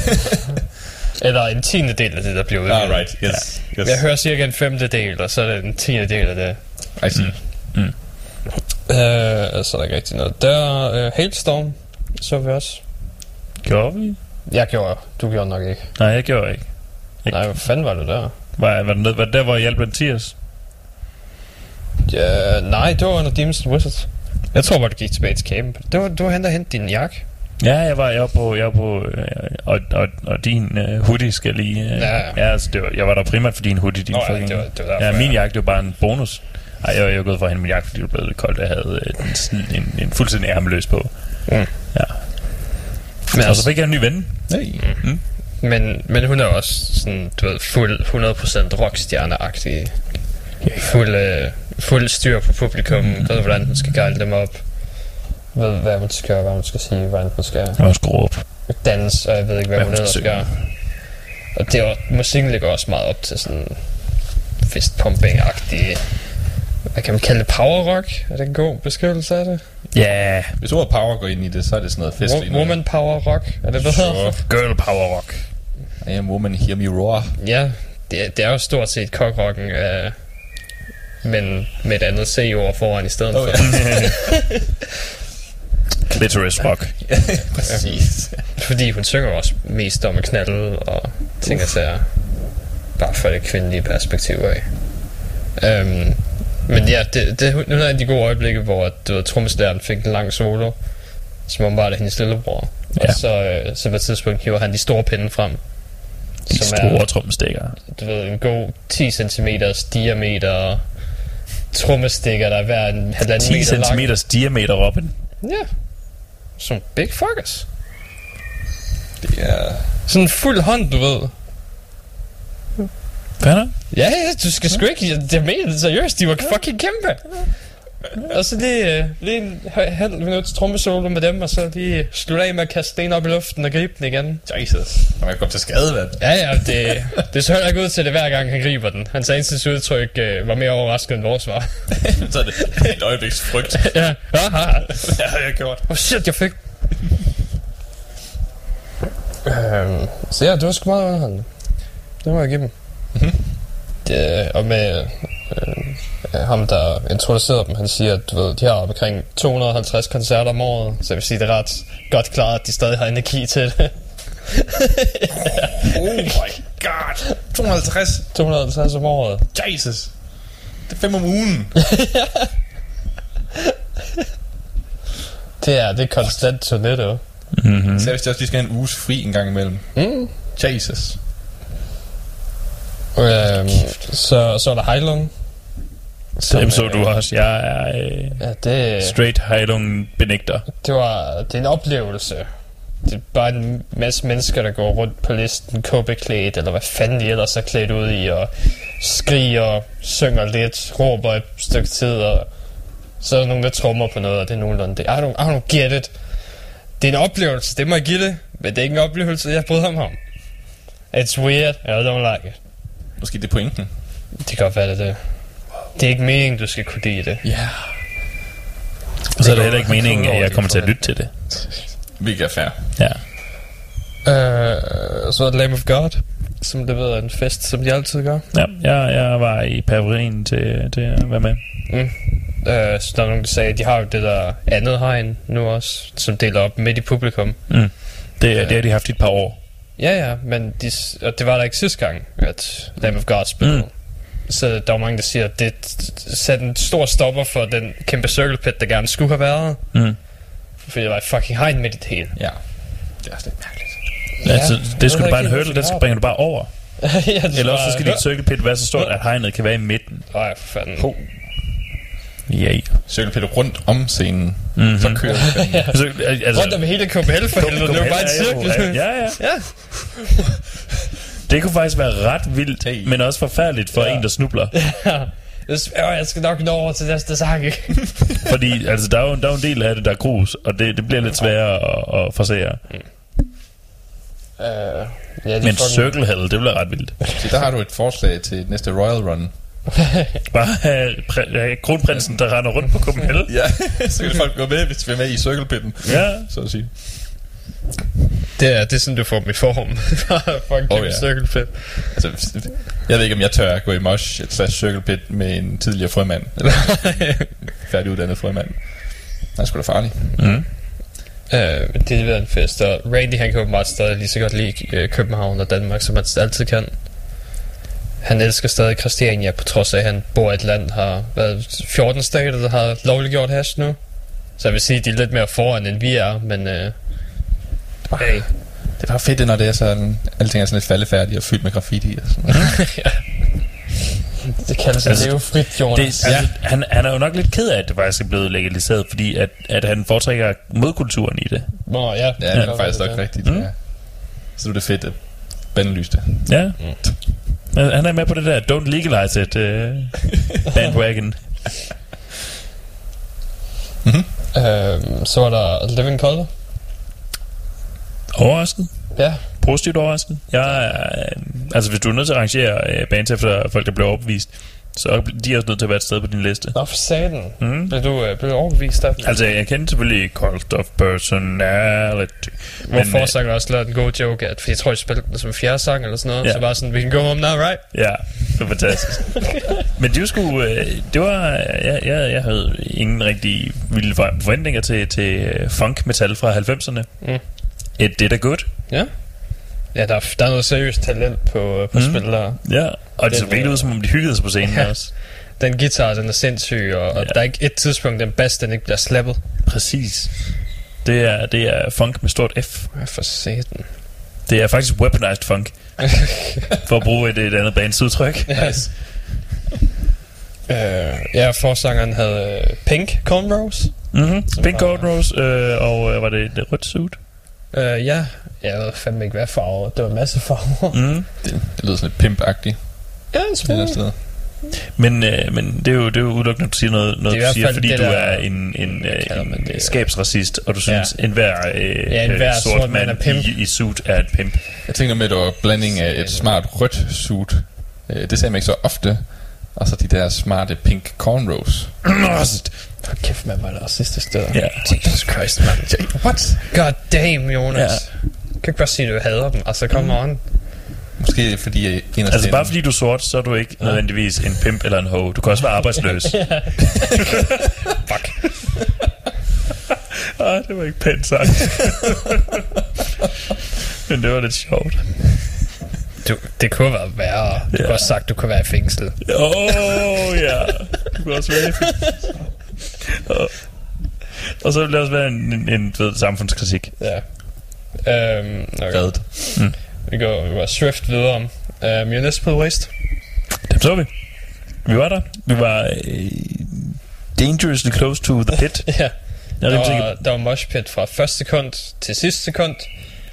Eller en tiende del af det, der bliver udgivet. Ah, right. Yes. yes. Jeg hører cirka en femte del, og så er det en tiende del af det. I see. Øh, så er der ikke rigtig noget. Der er uh, Hailstorm, så vi også. Gjorde vi? Jeg gjorde, du gjorde nok ikke. Nej, jeg gjorde ikke. Ikke. Nej, hvad fanden var det der? Var, var, det, var det der, hvor jeg hjalp Mathias? Ja, nej, det var under Demons Wizards. Jeg tror bare, du gik tilbage til camp. Det var, du var hen og hente din jakke. Ja, jeg var, jeg var på, jeg var på øh, og, og, og din øh, hoodie skal lige... Øh, Ja. ja altså, det var, jeg var der primært for din hoodie. Din Nå ja, fucking, det var- det var derfor, ja, min ja. jakke, det var bare en bonus. Ej, jeg, jeg var gået for at hente min jakke, fordi det blev lidt koldt. Jeg havde øh, en, sådan en, en fuldstændig ærmeløs på. Mm. Ja. Men, Og så fik jeg en ny ven. Hey. men, men hun er også sådan, du ved, fuld 100% rockstjerne-agtig. Fuld, øh, fuld styr på publikum. Mm. Ved, hvordan hun skal guide dem op. Ved, hvad hun skal gøre, hvad hun skal sige, hvordan hun skal Jeg var skruet op. danse, og jeg ved ikke, hvad, Hvad hun ellers skal gøre. Og det var, musikken ligger også meget op til sådan fistpumping-agtig hvad kan man kalde det? Power rock? Er det en god beskrivelse af det? Ja, yeah. Hvis ordet power går ind i det, så er det sådan noget festligt. Wo- woman power rock? Er det hvad Sure. hedder? girl power rock. I am woman, hear me roar. Ja, det, er- det er jo stort set cockrocken, øh, men med et andet C-ord foran i stedet Oh, for. ja. Clitoris rock. Præcis. Fordi hun synger også mest om at knalde og ting og sager. Bare for det kvindelige perspektiv af. Um, men ja, det, det, nu er de gode øjeblikke, hvor du ved, trommeslæren fik en lang solo, som om bare er hendes lillebror. Ja. Ja. Og så, øh, så på et tidspunkt hiver han de store pinde frem. De som store er, trommestikker. du ved, en god 10 cm diameter trommestikker, der er hver en halvanden 10 meter lang. cm diameter, Robin. Ja. Som big fuckers. Det er... Sådan en fuld hånd, du ved. Hvad er der? Ja, du skal sgu ikke... Jeg, jeg mener det seriøst, de var fucking kæmpe. Og så lige, øh, lige en halv minut trommesolo med dem, og så lige slutte af med at kaste sten op i luften og gribe den igen. Jesus. Man kan komme til skade, hvad? Ja, ja, det, det så heller ikke ud til det hver gang, han griber den. Hans eneste udtryk øh, var mere overraskende end vores var. så er det et øjebliks frygt. ja, det har jeg gjort. Oh shit, jeg fik... Øhm, så ja, det var sgu meget underholdende. Det må jeg give dem. Det, og med øh, ham, der introducerede dem, han siger, at du ved, de har omkring 250 koncerter om året, så jeg vil sige, det er ret godt klaret, at de stadig har energi til det. Oh my god. 250. 250 om året. Jesus. Det er fem om ugen. Det er, det er konstant turné, det Mm-hmm. Så hvis de også lige skal have en uges fri en gang imellem. mm. Jesus. Øhm, så, så er der Heilung. Dem så du også. Jeg er øh, Ja, det, straight Heilung benægter. det var det er en oplevelse. Det er bare en masse mennesker, der går rundt på listen, kåbeklædt, eller hvad fanden de ellers er klædt ud i, og skriger, synger lidt, råber et stykke tid, og så er der nogen, der trommer på noget, og det er nogenlunde det. I don't, I don't get it. Det er en oplevelse, det må jeg give det, men det er ikke en oplevelse, jeg bryder mig om. It's weird, I don't like it. Måske det er pointen. Det kan godt være, det er det. Det er ikke meningen, du skal kunne lide det. Ja. Yeah. Og så er det heller ikke meningen, at jeg kommer til at lytte til det. Hvilket er fair. Ja. Uh, så er det Lamb of God, som leverede en fest, som de altid gør. Ja, jeg, jeg var i periferien til, til at være med. Mm. Uh, så der er nogen, der sagde, at de har jo det der andet hegn nu også, som deler op midt i publikum. Mm. Det, det har de haft i et par år. Ja, ja, men de, og det var der ikke sidste gang, at Lamb of God spillede. Mm. Så der var mange, der siger, at det satte en stor stopper for den kæmpe circle pit, der gerne skulle have været. Mm. Fordi der var et fucking hegn midt i det hele. Ja. Det er også lidt mærkeligt. Ja, altså, det skulle ikke bare en hurdle, den springer du bare over. ja, det Eller også så skal dit circle pit være så stort, at hegnet kan være i midten. Nej, for fanden. Ho. Ja. Cirkelpille rundt om scenen. Mhm. Så kører det. Altså, altså, Rundt om hele KPL for helvede, det var bare en cirkel. Ja, ja. ja. Det kunne faktisk være ret vildt, Hey. men også forfærdeligt for Ja. en, der snubler. Åh, jeg skal nok nå over til næste sang? Fordi altså, der, er jo, der er jo en del af det, der er grus, og det, det bliver lidt sværere at, at forsere. Uh, ja, de Men fucking- Circle Hell, det bliver ret vildt. Så der har du et forslag til næste Royal Run. Bare præ- have kronprinsen, der render rundt på Copenhagen. Ja, så kan folk gå med, hvis vi er med i Circle Pitten. Ja. Så at sige. Det er, det er sådan, du får dem i form. For en Oh, kæmpe ja. circle pit. Altså, jeg ved ikke, om jeg tør at gå i mosh slash circle pit med en tidligere frømand. Eller en færdiguddannet frømand. Det er sgu da farligt. Uh, det har været en fest, og Randy han kan åbenbart stadig lige så godt lide uh, København og Danmark, som han altid kan. Han elsker stadig Christiania, på trods af, at han bor i et land, har været 14 stater, der har lovliggjort hash nu. Så jeg vil sige, at de er lidt mere foran, end vi er, men uh, hey, Det er bare fedt, når det er sådan, alting er sådan lidt faldefærdigt og fyldt med graffiti og sådan noget. det kaldes Altså, altså, leve frit, Det, Jonas. altså, han, han er jo nok lidt ked af, at det faktisk er blevet legaliseret, fordi at, at han foretrækker modkulturen i det. Nå, ja. Ja, det er faktisk nok rigtigt. Mm. Ja. Så er det fedt at bandlyse det. Ja. Mm. Han er med på det der Don't Legalize It uh, bandwagon. Uh, så var der Living Color. Overrasket? Ja. Positivt overrasket? Jeg er, øh, altså, hvis du er nødt til at arrangere øh, bands efter folk, der bliver overbevist, så er de også nødt til at være et sted på din liste. Nå, for satan. Mm. Blev du, uh, blev overbevist af? Altså, jeg kender selvfølgelig Cult of Personality. Hvor øh, forsanger også lavede en god joke, at, fordi jeg tror, de spillede den som fjerde sang eller sådan noget, Ja. så bare sådan, we can go home now, right? Ja, det var fantastisk. Men det var sgu, øh, det var, jeg, jeg, jeg havde ingen rigtig vilde for- forventninger til, til øh, funk metal fra 90'erne. Mm. It did a good. Ja. Ja, der, er, der er noget seriøst talent på, på Mm. spillere. Ja, og det så Den, virkelig øh, ud, som om de hyggede sig på scenen Ja. også. Den guitar, den er sindssyg, og, ja. og Ja. der er ikke et tidspunkt, den bass, den ikke bliver slappet. Præcis. Det er, det er funk med stort F. Ja, for satan. Det er faktisk weaponized funk. for at bruge et, et andet bands udtryk. Nice. Uh, ja, forsangeren havde uh, Pink Cornrows. Mm-hmm. Pink var- Cornrows, øh, og øh, var det et rødt suit? Uh, ja, jeg ved fandme ikke, hvad farve. Det var en masse farver. Mm. Det, det lyder sådan lidt pimp-agtigt ja, en smule. sted. Men, øh, men det er jo, det er jo udelukkende, at du siger noget, noget du siger, fordi det du der- er en, en øh, det? skabsracist, og du synes, ja. enhver, øh, Ja, enhver øh, sort, mand, er pimp. i, i suit er et pimp. Jeg tænker med, at det var blanding af et smart rødt suit. Øh, Det ser man ikke så ofte. Og så de der smarte pink cornrows. For kæft, man var der racistisk der. Ja. Jesus Christ, man. What? God damn, Jonas. Ja. Ja. Kan ikke bare sige, at du hader dem. Altså, come on. Måske fordi jeg inderst Altså bare fordi du er sort, så er du ikke nødvendigvis en pimp eller en hoe. Du kan også være arbejdsløs. Fuck. ah, det var ikke pænt sagt. Men det var lidt sjovt. Du, det kunne være værre. Du Ja. kunne også sagt, du kunne være i fængsel. Åh, oh, ja. Du kan også være og, og så vil det også være en, en, en ved, samfundskritik. Ja. Øhm, okay. Reddet. Vi går, vi går swift videre om. Uh, municipal waste. Dem så vi. Vi var der. Vi var øh, dangerously close to the pit. ja. Jeg er Der var, der var mosh pit fra første sekund til sidste sekund.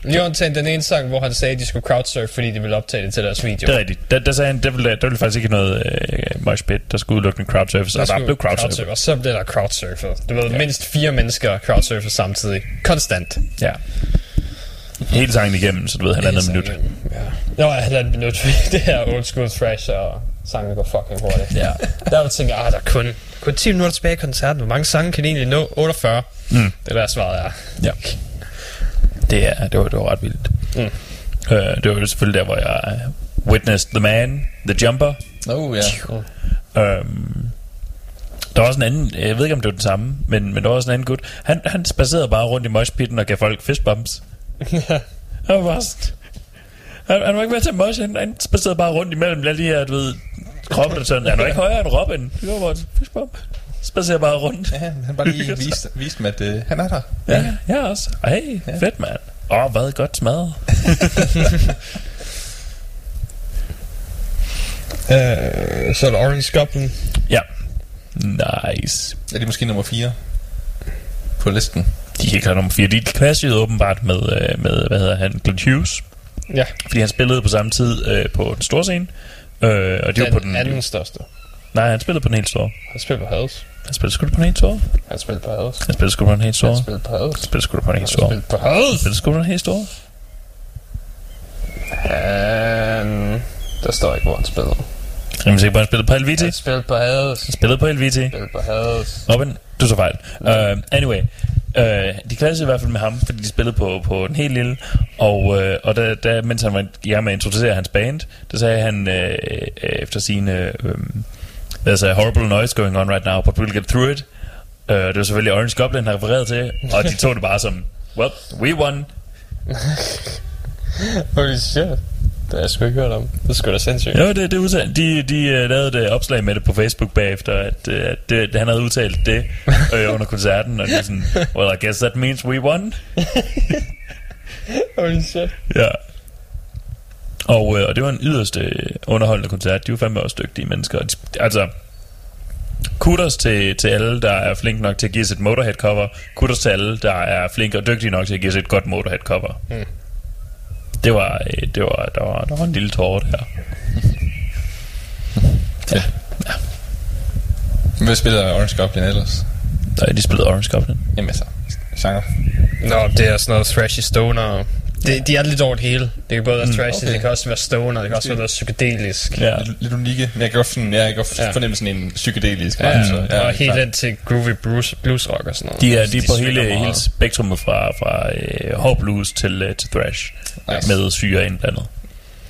Lige undtagen den ene sang, hvor han sagde, at de skulle crowdsurf, fordi de ville optage det til deres video. Det er rigtigt. Der, der sagde han, der ville, der ville faktisk ikke noget øh, mosh pit, der skulle udelukkende crowdsurfes, og der blev crowdsurfet. Og så blev der crowdsurfet. Du ved, ja. mindst fire mennesker crowdsurfet samtidig. Konstant. Ja. Hele sangen igennem, så du ved, halvandet minut. Ja. Nå, halvandet minut. det her old school thrash, og sangen går fucking hurtigt. Ja. Der var tænkt, ah, der er kun, kun 10 minutter tilbage i koncerten. Hvor mange sange kan de egentlig nå? 48. Mm. Det er der svaret er. Ja. Det, er, det, var, det var ret vildt. Mm. Øh, det var jo selvfølgelig der, hvor jeg øh, witnessed the man, the jumper. Oh, ja. Øhm, der var også en anden, jeg ved ikke om det var den samme, men, men der var også en anden gut. Han, han spacerede bare rundt i moshpitten og gav folk fistbumps. han var bare han, han var ikke med til mosh, han, han spacerede bare rundt imellem alle de her, du ved, kroppe, der sådan, han var ikke højere end Robin. Det var bare en fistbump. Spacerer bare rundt. Ja, han bare lige viste, viste mig, at øh, han er der. Ja, jeg også. Hey, ja. fedt mand. Åh, oh, hvad godt smadret. Uh, så er der Orange Goblin. Ja. Nice. Er det måske nummer 4 på listen? De er ikke nummer 4. De clashede åbenbart med, øh, med hvad hedder han, Glenn Hughes. Ja, Fordi han spillede på samme tid øh, på den store scene. Øh, og det var den på den... anden største. Nej, han spillede på den helt store. Han spiller på Hades. Han spillede sgu på den helt store. Han spiller på Hades. Han spillede sgu på den helt store. Han Han spiller på Hades. spillede sgu da på den helt Han store. spiller på Hades. Spillede sgu da på den helt store. Han... Der står ikke, hvor han spiller. Rimelig sikker på, at han spillede på Helviti. Han spiller på Hades. Han spillede på Helviti. Han spiller på Hades. Robin, du så fejl. Uh, anyway, uh, de klassede i hvert fald med ham, fordi de spillede på, på den helt lille, og, uh, og da, da, mens han var i gang med at introducere hans band, der sagde han uh, efter sine um, There's a horrible noise going on right now, but we'll get through it. Uh, det var selvfølgelig Orange Goblin, han refererede til, og de tog det bare som, well, we won. Holy shit. Det har jeg sgu ikke hørt om. Det er sgu da sindssygt. Jo, det, det udtalt. De, de uh, lavede et opslag med det på Facebook bagefter, at, uh, det, han havde udtalt det uh, under koncerten, og det er sådan, well, I guess that means we won. Holy shit. Ja. Og, øh, og det var en yderst øh, underholdende koncert. De var fandme også dygtige mennesker. De, altså, kudos til, til alle, der er flink nok til at give os et Motorhead-cover. Kudos til alle, der er flinke og dygtige nok til at give os et godt Motorhead-cover. Mm. Det var, øh, det var, der var, der var en lille tårer der. ja. Hvad spiller Orange Goblin ellers? Nej, de spillede Orange Goblin. Jamen altså, genre. Nå, det er sådan noget thrashy stoner. Det, de er lidt over det hele. Det kan både være thrashy, okay. det kan også være stoner, det kan også være noget psykedelisk. Ja. Lidt, lidt unikke. Men jeg kan godt, sådan, jeg kan godt Ja. fornemme sådan en psykedelisk Ja, vibe, så, ja, og helt ind til groovy blues, blues rock og sådan noget. De er, de er på hele, meget. hele spektrummet fra, fra øh, hård blues til, øh, til thrash. Nice. Med syre indblandet.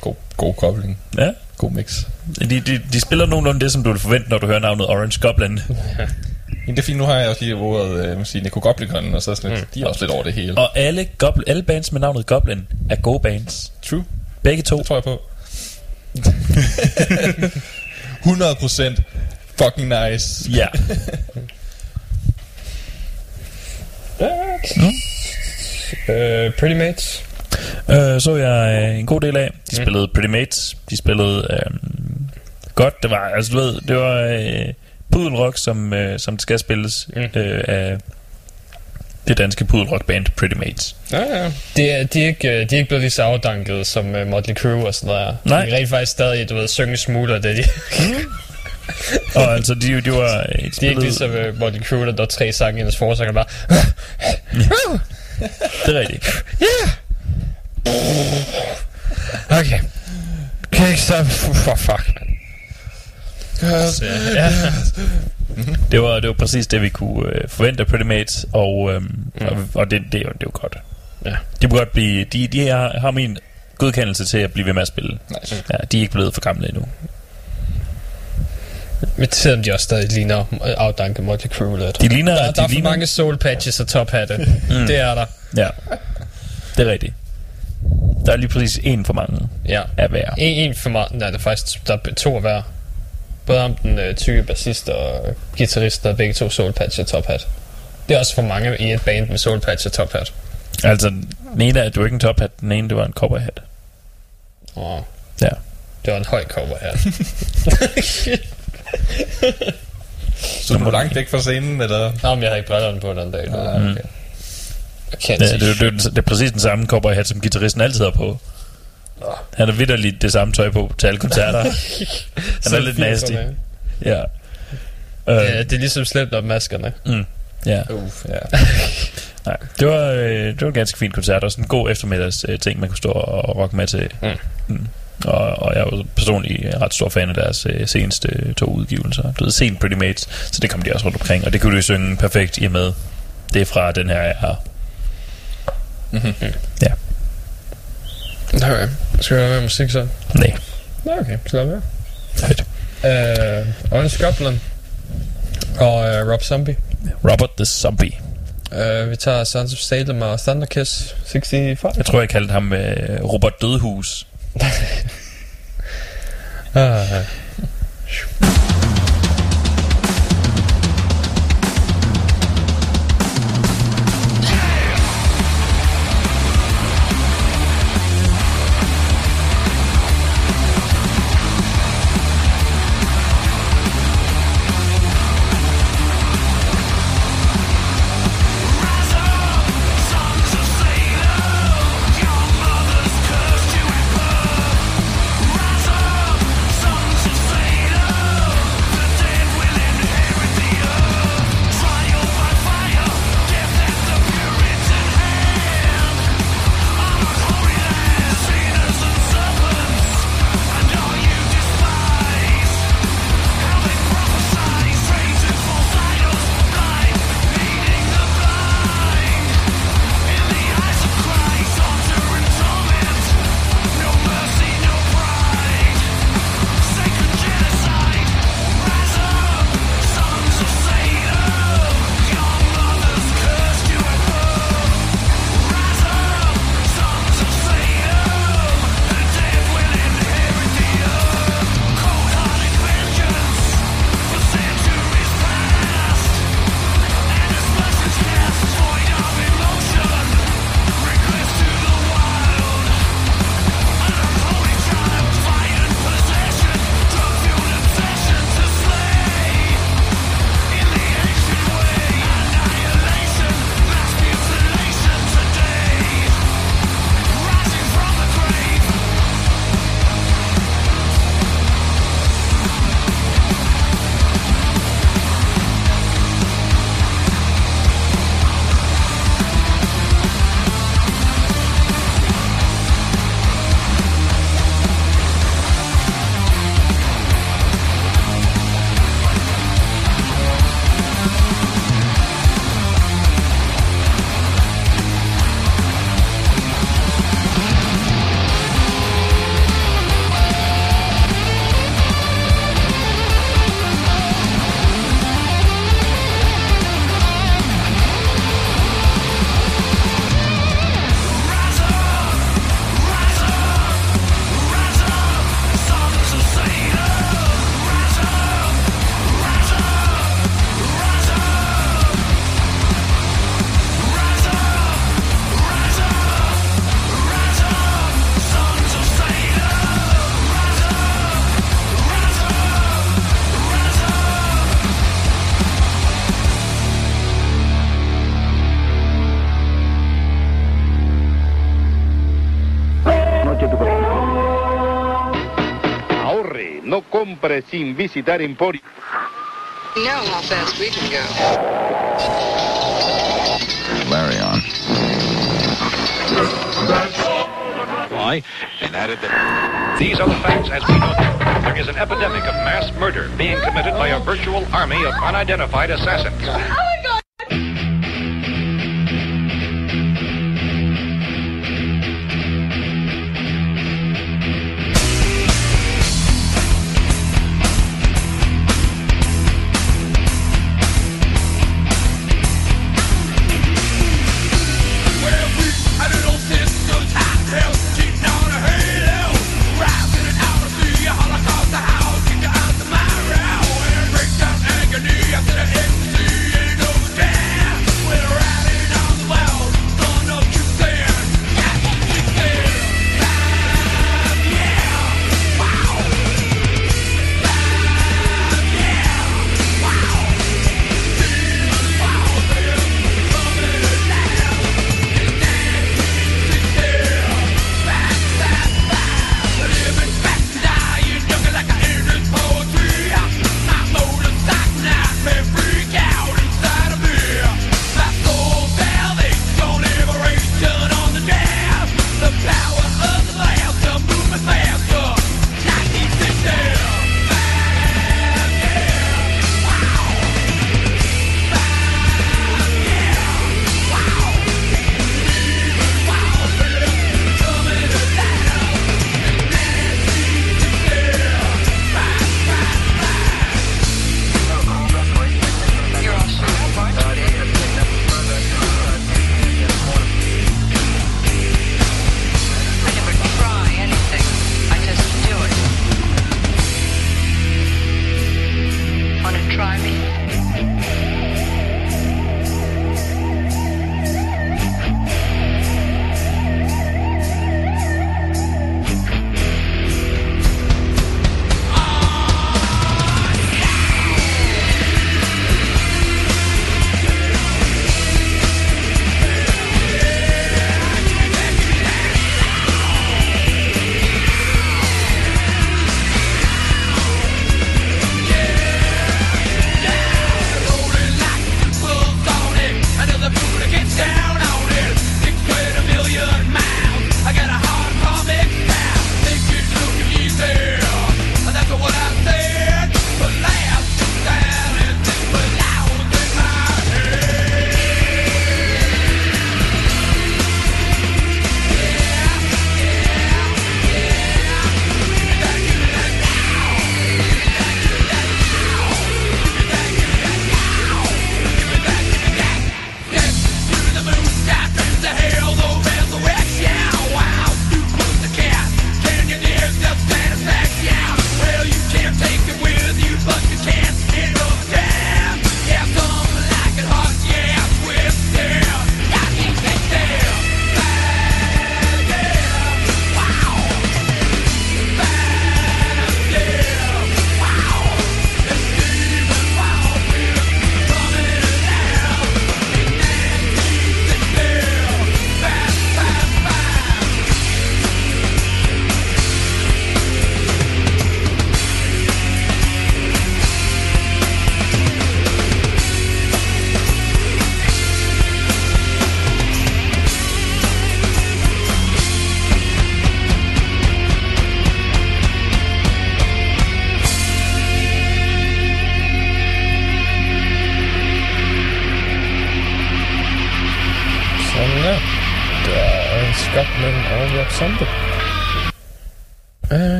God, god kobling. Ja. God mix. De, de, de spiller nogenlunde det, som du vil forvente, når du hører navnet Orange Goblin. Men det er fint, nu har jeg også lige ordet, øh, Nico Goblikon, og så sådan lidt, Mm. de er også lidt over det hele. Og alle, goblin, alle bands med navnet Goblin er gode bands. True. Begge to. Det tror jeg på. 100% fucking nice. Ja. Øh, Pretty Mates. øh, så jeg øh, en god del af. De spillede Pretty Mates. De spillede øh, godt. Det var, altså du ved, det var øh, pudelrock, som, øh, som det skal spilles Mm. øh, af det danske pudelrock-band Pretty Mates. Ja, ja. De er, de, er ikke, øh, de er ikke blevet lige så afdanket som uh, Motley Crue og sådan noget. Nej. De er rent faktisk stadig, du ved, synge smugler, det er de. Og altså, de, de var... De er ikke ligesom uh, Motley Crue, der der er tre sange i hendes forsanger, bare... Det er rigtigt. Okay. Kan jeg ikke stoppe? For fuck, man. Ja. det, var, det var præcis det, vi kunne øh, forvente af Pretty Mates, og, øhm, mm. og, og det, det, er jo- det er jo godt. Ja. De godt blive, de, de har, har min godkendelse til at blive ved med at spille. Nice. Ja, de er ikke blevet for gamle endnu. Men selvom de også stadig ligner afdanket Motley Crue lidt. De ligner... Der, de der er for ligner, mange soul patches og tophatte. mm. Det er der. Ja, det er rigtigt. Der er lige præcis en for mange Ja. af hver. En, en for meget. Nej, der er faktisk der er to af hver. Både ham, den øh, tykke bassist og guitarist, der er begge to soul patch og top hat. Det er også for mange i et band med soul patch og top hat. Altså, den ene er, du ikke en top hat, den ene, det var en cowboy hat. Oh, Ja. det var en høj cover hat. Så du må langt væk fra scenen, eller? Nå, men jeg har ikke brillerne på den dag. Du. Ah, okay. Ja, ikke det, det, det, det er præcis den samme cowboy hat, som guitaristen altid har på. Han har vidderligt det samme tøj på til alle koncerter. Han er lidt nasty. Ja. Ja, Øh, det er ligesom slemt op maskerne. mm, ja. Uff, ja. Nej, det var, øh, det var en ganske fin koncert, og sådan en god eftermiddags øh, ting, man kunne stå og rocke med til. Mm. Mm. Og, og jeg er jo personligt ret stor fan af deres øh, seneste øh, to udgivelser. Du ved, sent Pretty Mates, så det kom de også rundt omkring, og det kunne du jo synge perfekt i med. Det er fra den her, jeg har. Mhm. Ja. Okay. Skal vi have med musik så? Nej, Nå, okay. Så lad være. fedt. Uh, Orange Goblin og uh, Rob Zombie. Robert the Zombie. Uh, vi tager Sons of Salem og Thunder Kiss 65. Jeg tror, jeg kaldte ham øh, Robert Dødhus. Ah, Rise compre sin visitar Emporio. You know how fast we can go. Larry on. Why? And added that these are the facts as we know them. There is an epidemic of mass murder being committed by a virtual army of unidentified assassins. Oh,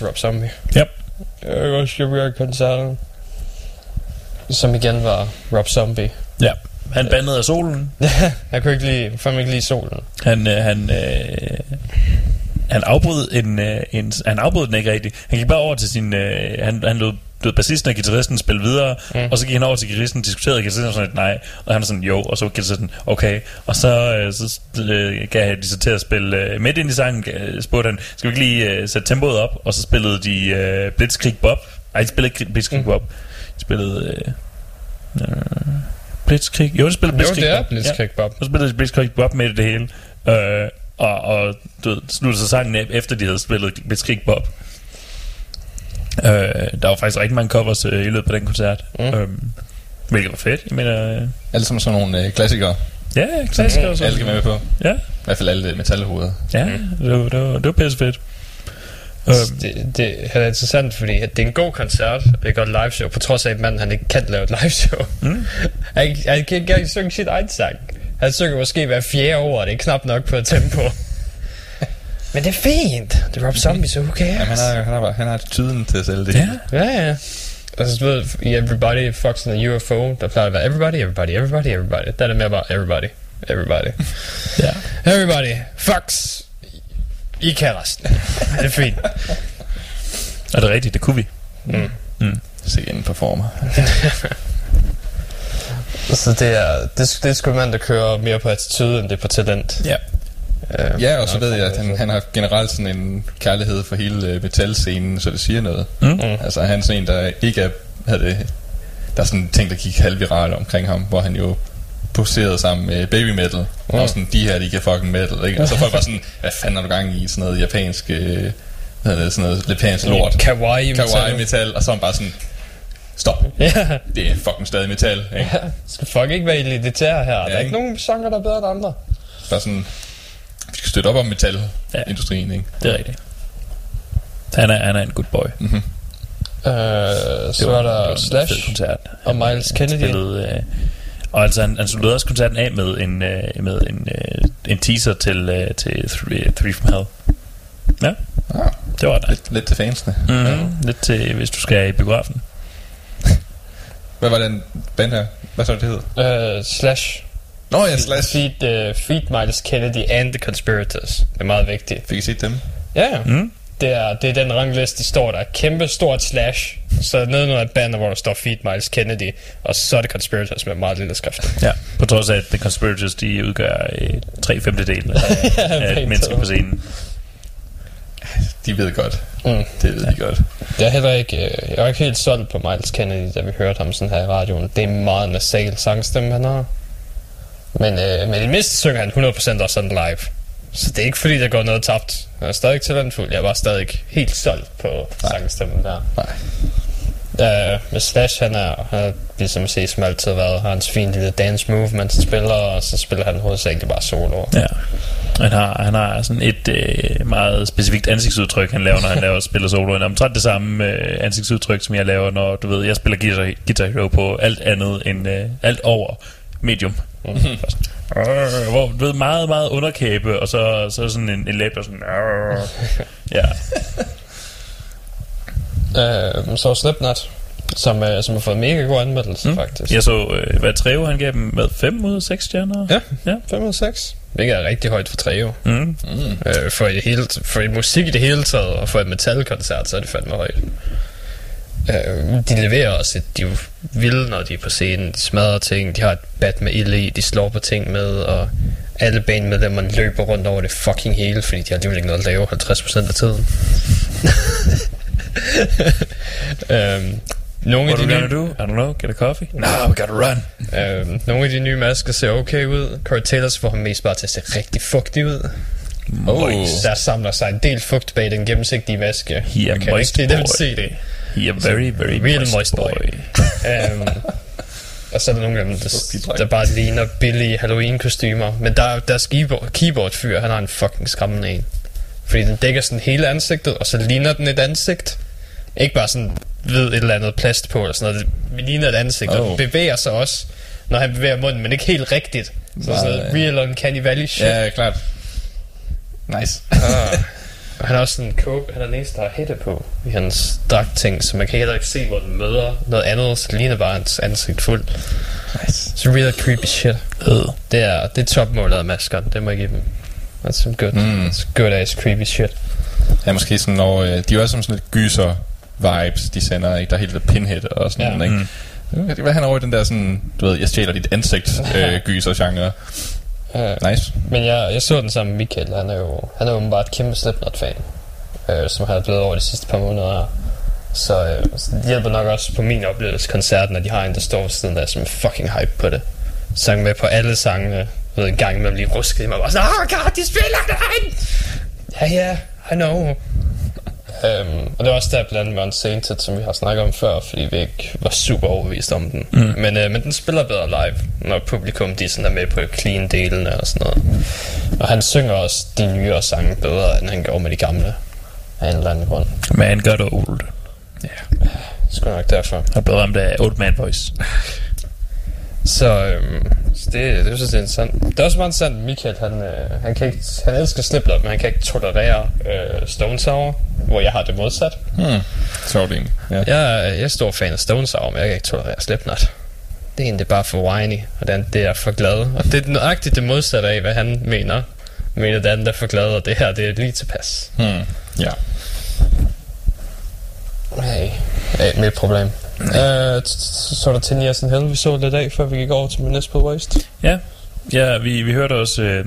også Rob Zombie. Yep. Jeg også sige, koncerten. Som igen var Rob Zombie. Ja. Han bandede af solen. jeg kunne ikke lide, fandme ikke lide solen. Han, øh, han, øh, han afbrød en, øh, en, han afbrød den ikke rigtigt. Han gik bare over til sin, øh, han, han lod, lod bassisten og guitaristen spille videre, mm. og så gik han over til guitaristen, diskuterede guitaristen og sådan lidt, nej, og han var sådan, jo, og så guitaristen, okay, og så, øh, så øh, gav de sig til at spille øh, midt ind i sangen, øh, spurgte han, skal vi ikke lige øh, sætte tempoet op, og så spillede de øh, Blitzkrieg Bob, nej, de spillede ikke Blitzkrieg Bob, de spillede, øh, øh, Blitzkrieg, jo, de spillede Jo, Blitzkrieg det er Bob. Blitzkrieg Bob. Så spillede de Blitzkrieg Bob med det hele. Øh, og, og du ved, sluttede sig sangen af, efter de havde spillet Blitzkrieg Bob. Øh, der var faktisk rigtig mange covers øh, i løbet af den koncert. Mm. Øhm, hvilket var fedt. Jeg mener, øh, Alle som sådan nogle øh, klassikere. ja, klassikere Alle sådan. kan være med på. Ja, I hvert fald alle metalhoveder. ja det, var, det, var, det var pisse fedt. Altså, det, det er interessant, fordi det er en god koncert, og det er et godt liveshow, på trods af, at manden han ikke kan lave et liveshow. Mm. han, han kan ikke synge sit egen sang. Han synger måske hver fjerde ord, og det er knap nok på et tempo. Men det er fint. Det er Rob Zombie, så who cares? Jamen, han har, han har, han har tyden til at sælge det. Ja, Ja, ja. Altså, du ved, i Everybody Fucks in the UFO, der plejer at være Everybody, Everybody, Everybody, Everybody. Der er det mere bare Everybody, Everybody. ja. Everybody fucks i kan resten. det er fint. Er det rigtigt? Det kunne vi. Mm. Mm. Se en performer. Så det er, det, det er sgu mand, der kører mere på attitude, end det er på talent. Ja. Uh, Ja, og så ved jeg, at han, han har generelt sådan en kærlighed for hele øh, metalscenen, så det siger noget. Mm. Altså, han er sådan en, der ikke er, havde det, der er sådan ting, der gik halvvirale omkring ham, hvor han jo poserede sammen med baby metal, mm. og sådan, de her, de kan fucking metal, ikke? Og så folk var sådan, hvad fanden har du gang i, sådan noget japansk, øh, hvad det, sådan noget japansk lort. Kawaii metal. Kawaii metal, og så er han bare sådan, stop, Ja. det er fucking stadig metal, ikke? ja. Skal fuck ikke være elitær her. Ja, der er ikke? ikke nogen sanger, der er bedre end andre. Bare sådan, vi skal støtte op om metalindustrien, ikke? Det er rigtigt. Han er, han er en good boy. Mm-hmm. Uh, så var- er der Slash koncert. og Miles Kennedy. Spillede, øh, og altså, han, han sluttede også koncerten af med en, øh, med en, øh, en teaser til, øh, til Three, Three from Hell. Ja, Ah, det var der. lidt, lidt til fansene. Mm, lidt til, hvis du skal i biografen. Hvad var den band her? Hvad så det hed? Uh, Slash. Nå ja, Slash. Feed, uh, feed Miles Kennedy and the Conspirators. Det er meget vigtigt. Fik I set dem? Ja, ja. Mm. Det er, det er den rangliste, de står der. er Kæmpe stort slash. Så nede under et banner, hvor der står Feed Miles Kennedy. Og så er det Conspirators med meget lille skrift. Ja, på trods af, at The Conspirators, de udgør øh, tre femtedel af, af mennesker på scenen. De ved godt. Mm. Det ved de godt. Jeg er heller ikke, øh, jeg er ikke helt solgt på Miles Kennedy, da vi hørte ham sådan her i radioen. Det er meget nasal sangstemme, han har. Men, øh, men i det mindste synger han 100% også sådan live. Så det er ikke fordi, der går noget tabt. Han er stadig talentfuld. Jeg bare stadig helt solgt på sangstemmen der. Nej. Øh, med Slash, han er, han er ligesom at se, som altid været, har hans fine lille dance move, han spiller, og så spiller han hovedsageligt bare solo. Ja. Han har, han har sådan et øh, meget specifikt ansigtsudtryk, han laver, når han laver spiller solo. Han har det samme øh, ansigtsudtryk, som jeg laver, når du ved, jeg spiller Guitar, Guitar Hero på alt andet end øh, alt over medium. Øh, hvor du ved, meget, meget underkæbe, og så, så sådan en, en læb, der sådan... Øh, ja. Øh, så Slipknot, som, øh, som har fået mega god anmeldelse, mm. faktisk. Jeg så, øh, hvad Treo, han gav dem med 5 ud af 6 stjerner. Ja, Ja. 5 ud 6. Hvilket er rigtig højt for Trio. Mm. Mm. Øh, for, i hele, for i musik i det hele taget, og for et metalkoncert, så er det fandme højt. Øh, de leverer også et, de er vilde, når de er på scenen. De smadrer ting, de har et bat med ild i, de slår på ting med, og alle bandmedlemmerne løber rundt over det fucking hele, fordi de har alligevel ikke noget at lave 50% af tiden. øhm, nogle af What de are we nye, do? I don't know. Get a coffee? No, we gotta run. øhm, nogle af de nye masker ser okay ud. Corey Taylor får ham mest bare til at se rigtig fugtig ud. Oh. Der samler sig en del fugt bag den gennemsigtige maske. He Jeg kan rigtig nemt boy. se det. A very, very Real moist, boy. boy. um, og så er der nogle af dem, der, der bare ligner billige Halloween-kostymer. Men der, deres keyboard, keyboard-fyr, han har en fucking skræmmende en. Fordi den dækker sådan hele ansigtet, og så ligner den et ansigt. Ikke bare sådan ved et eller andet plast på, eller sådan noget. Det ligner et ansigt, oh. og den bevæger sig også, når han bevæger munden, men ikke helt rigtigt. Så sådan noget Nej. real uncanny valley shit. Ja, klart. Nice. Ah. Og han har også sådan en coke, han er den eneste, der har hætte på i hans dragtting, så man kan heller ikke se, hvor den møder noget andet, så det ligner bare hans ansigt fuld. nice. Så real creepy shit. Øh. Det er, det er topmålet af maskeren, det må jeg give dem. That's some good, Mm. that's good ass creepy shit. Ja, måske sådan, når, øh, de er også som sådan lidt gyser vibes, de sender, ikke? Der er helt lidt pinhead og sådan Ja. noget, ikke? Mm. Det kan være, han er over i den der sådan, du ved, jeg stjæler dit ansigt øh, gyser genre. Uh, Nice. men jeg, jeg så den sammen med Michael, han er jo, han er jo åbenbart et kæmpe Slipknot-fan, øh, som han er blevet over de sidste par måneder. Så, øh, så det hjælper nok også på min oplevelse koncerten, at de har en, der står ved siden der, som er fucking hype på det. Sang med på alle sangene. Ved en gang imellem lige ruskede i mig bare sådan, Oh god, de spiller den! Ja, ja, I know. Øhm, og det var også der blandt andet med Unsainted, som vi har snakket om før, fordi vi ikke var super overbevist om den. Mm. Men, øh, men den spiller bedre live, når publikum de sådan er med på clean-delene og sådan noget. Og han synger også de nyere sange bedre, end han gjorde med de gamle. Af en eller anden grund. Man got old. Sgu nok derfor. Og blev ramt af old man voice. Så, øhm, så det, det synes jeg er interessant. Det er også meget interessant, Michael, han, øh, han, kan ikke, han elsker Slipknot, men han kan ikke tolerere øh, Stone Sour, hvor jeg har det modsat. Hmm. Sjovt egentlig. Ja. Jeg, jeg er stor fan af Stone Sour, men jeg kan ikke tolerere Slipknot. Det er egentlig bare for whiny, og den, det er for glad. Og det er nøjagtigt det modsatte af, hvad han mener. Mener, det andet er for glad, og det her, det er lige tilpas. Hmm. Ja. Hey, hey mit problem. Uh, så er der 10 Years in Hell, vi så lidt af, før vi gik over til Municipal Waste. Ja, ja vi, vi hørte også øh,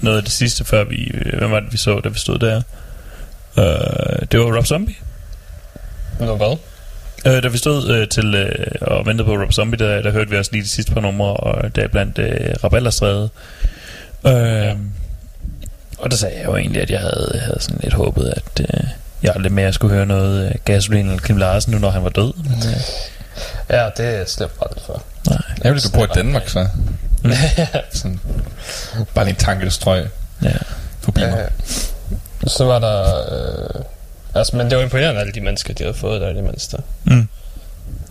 noget af det sidste, før vi... Øh, hvad var det, vi så, da vi stod der? Øh, det var Rob Zombie. Nå hvad? Øh, da vi stod øh, til øh, og ventede på Rob Zombie, der, der hørte vi også lige de sidste par numre, og der blandt øh, Rabalderstræde. Øh, ja. Og der sagde jeg jo egentlig, at jeg havde, havde sådan lidt håbet, at øh, jeg aldrig mere skulle høre noget øh, Gasoline eller Kim Larsen, nu når han var død. Men, øh, Ja, det er slet aldrig for. nej. Jeg vil du bor i Danmark, så. Sådan, bare lige en tankestrøg Ja. forbi mig. Ja. Så var der... Øh, altså, men det var imponerende, alle de mennesker, de havde fået der i det mindste. Mm.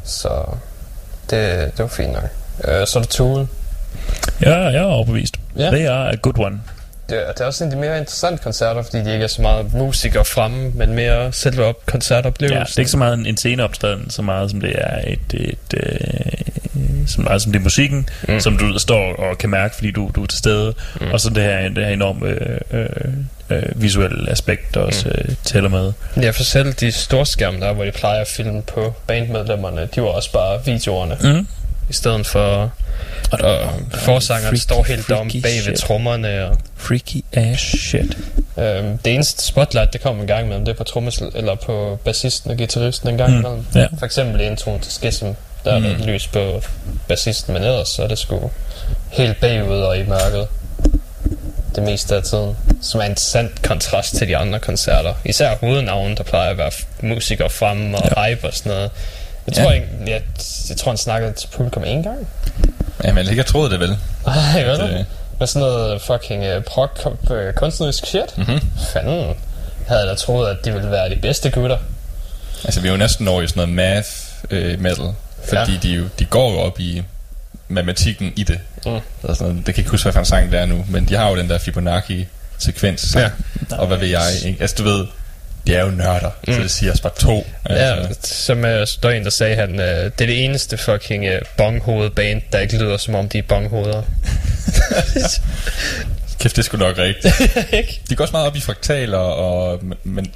Så det, det var fint nok. Øh, så er der Tool. Ja, jeg er overbevist. Ja. They are a good one. Det, er- det er også en af de mere interessante koncerter, fordi de ikke er så meget musikere fremme, men mere selve op koncertoplevelsen. Ja, det er ikke så meget en, en sceneoptræden, så meget som det er et... et øh, som, som det er musikken, mm. Som du står og kan mærke, fordi du, du er til stede. Mm. Og så det her, det her enorme øh, øh, øh, visuelle aspekt, der også Mm. øh, tæller med. Ja, for selv de store skærme der, hvor de plejer at filme på bandmedlemmerne, de var også bare videoerne. Mm. I stedet for... Og, og forsangeren freaky, står helt om bag ved trommerne. Og, Freaky ass shit. øhm, det eneste spotlight, det kommer en gang imellem, det er på trommesl eller på bassisten og gitarristen en gang Mm, imellem. ja. For eksempel i introen til Schism, der er Mm. der lys på bassisten, men ellers så er det sgu helt bagud og i mørket det meste af tiden. Som er en sand kontrast til de andre koncerter. Især hovednavnen, der plejer at være musikere fremme og ja. hype og sådan noget. Jeg tror, Ja. jeg, jeg, jeg tror, han snakkede til publikum en gang. Jamen, jeg ikke troet det vel. Ej, hvad Det-? Med sådan noget fucking uh, prog uh, kunstnerisk shit. Mhm. Fanden. Jeg havde da troet, at de ville være de bedste gutter. Altså, vi er jo næsten over i sådan noget math øh, metal. Fordi Ja. de, jo, de går jo op i matematikken i det. Mm. Eller sådan. Det kan jeg ikke huske, hvad for en sang det er nu. Men de har jo den der Fibonacci-sekvens. Ja. Og hvad ved jeg, ikke? Altså, du ved, de er jo nørder, mm. så det siger også bare to. Ja, Altså, som uh, der var en, der sagde, han, uh, det er det eneste fucking uh, bonghoved-band, der ikke lyder som om de er bonghoveder. Kæft, det sgu nok rigtigt. de går også meget op i fraktaler og man-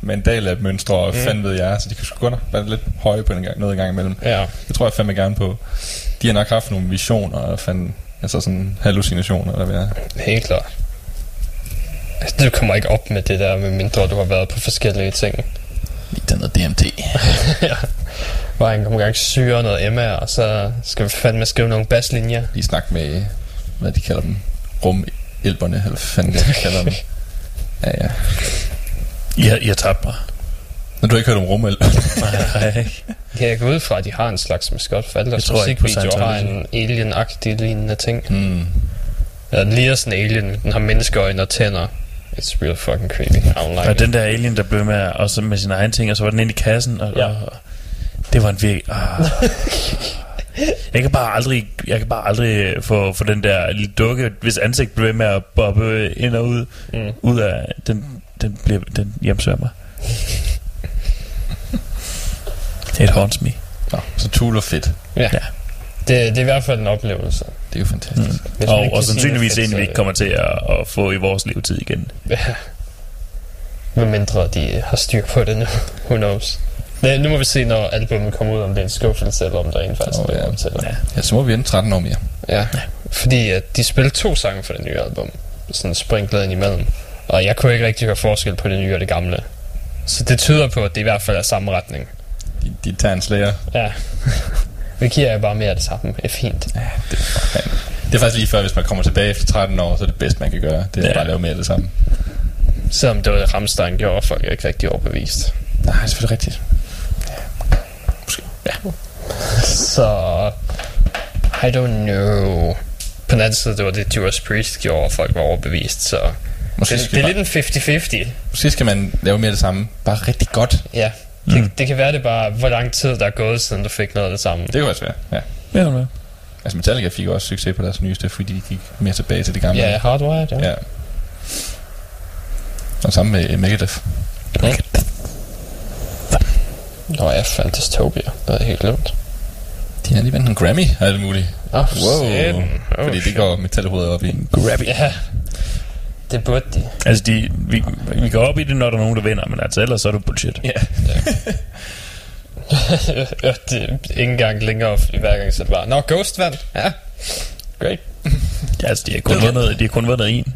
mønstre og Mm. fanden ved jeg, så de kan sgu godt være lidt høje på en gang, noget en gang imellem. Ja. Det tror jeg fandme gerne på. De har nok haft nogle visioner og fanden, altså sådan hallucinationer eller hvad det er. Helt klart. Altså, du kommer ikke op med det der, med mindre du har været på forskellige ting. Lige der noget DMT. ja. Bare en gang syre noget Emma, og så skal vi fandme skrive nogle basslinjer. Lige snak med, hvad de kalder dem, rumelberne, eller hvad fanden det de kalder dem. Ja, ja. I har, I har tabt mig. Når du har ikke hørt om rumelb. Nej. Kan jeg gå ud fra, at de har en slags maskot for alle deres Jeg musikvideoer har en alien-agtig lignende ting. Mm. Ja, den ligner sådan en alien, den har menneskeøjne og tænder. It's real fucking creepy. I don't like Og it. den der alien, der blev med, også med sine egne ting, og så var den inde i kassen, og, Ja. og det var en virkelig... Ah. Jeg kan bare aldrig, jeg kan bare aldrig få, få den der lille dukke, hvis ansigt bliver ved med at bobbe ind og ud, Mm. ud af, den, den, bliver, den hjemsøger mig. It haunts me. Nå, så Tool er fedt. Ja. Ja. Det, det er i hvert fald en oplevelse. Det er jo fantastisk. Mm. Og, og sandsynligvis en, vi ikke kommer til at, at få i vores levetid igen. Ja. Med mindre de har styr på det nu. Who knows? Men nu må vi se, når albumet kommer ud, om det er en skuffelse, eller om der rent faktisk oh, ja. ja. til det. Ja. Ja, så må vi vente 13 år mere. Ja. Fordi at de spillede to sange for det nye album. Sådan sprinklet ind imellem. Og jeg kunne ikke rigtig høre forskel på det nye og det gamle. Så det tyder på, at det i hvert fald er samme retning. De, de tager en slager. Ja. vi giver jer bare mere det samme. Det er fint. Ja, det er, det er faktisk lige før, hvis man kommer tilbage efter 13 år, så er det bedste, man kan gøre. Det er Ja. ja. bare at lave mere af det samme. Selvom det var det, Ramstein gjorde, folk er ikke rigtig overbevist. Nej, det er selvfølgelig rigtigt. Så... I don't know. På den anden side, det var det, Judas Priest gjorde, og folk var overbevist, så... Måske det, det er bare- lidt en 50-50. Måske skal man lave mere af det samme. Bare rigtig godt. Ja. Det, mm. det kan være, det er bare, hvor lang tid der er gået, siden du fik noget af det samme. Det kunne også være, ja. Ja, ja. Altså Metallica fik også succes på deres nyeste, fordi de gik mere tilbage til det gamle. Ja, Hardwired, ja. ja. Og sammen med Megadeth. Nå ja, Fantastopia. Det er helt glemt. De har lige vandt en Grammy og alt muligt. Åh, wow. satan. Oh, fordi det shit. går metalhovedet op i. Grammy. Ja. Det burde de. Altså, de, vi, vi går op i det, når der er nogen, der vinder, men altså, ellers så er det bullshit. Ja. det er ikke engang længere i hver gang, så det bare, Nå, Ghost vandt. Ja. Great. Ja, altså, de har kun vundet, de har kun vundet en.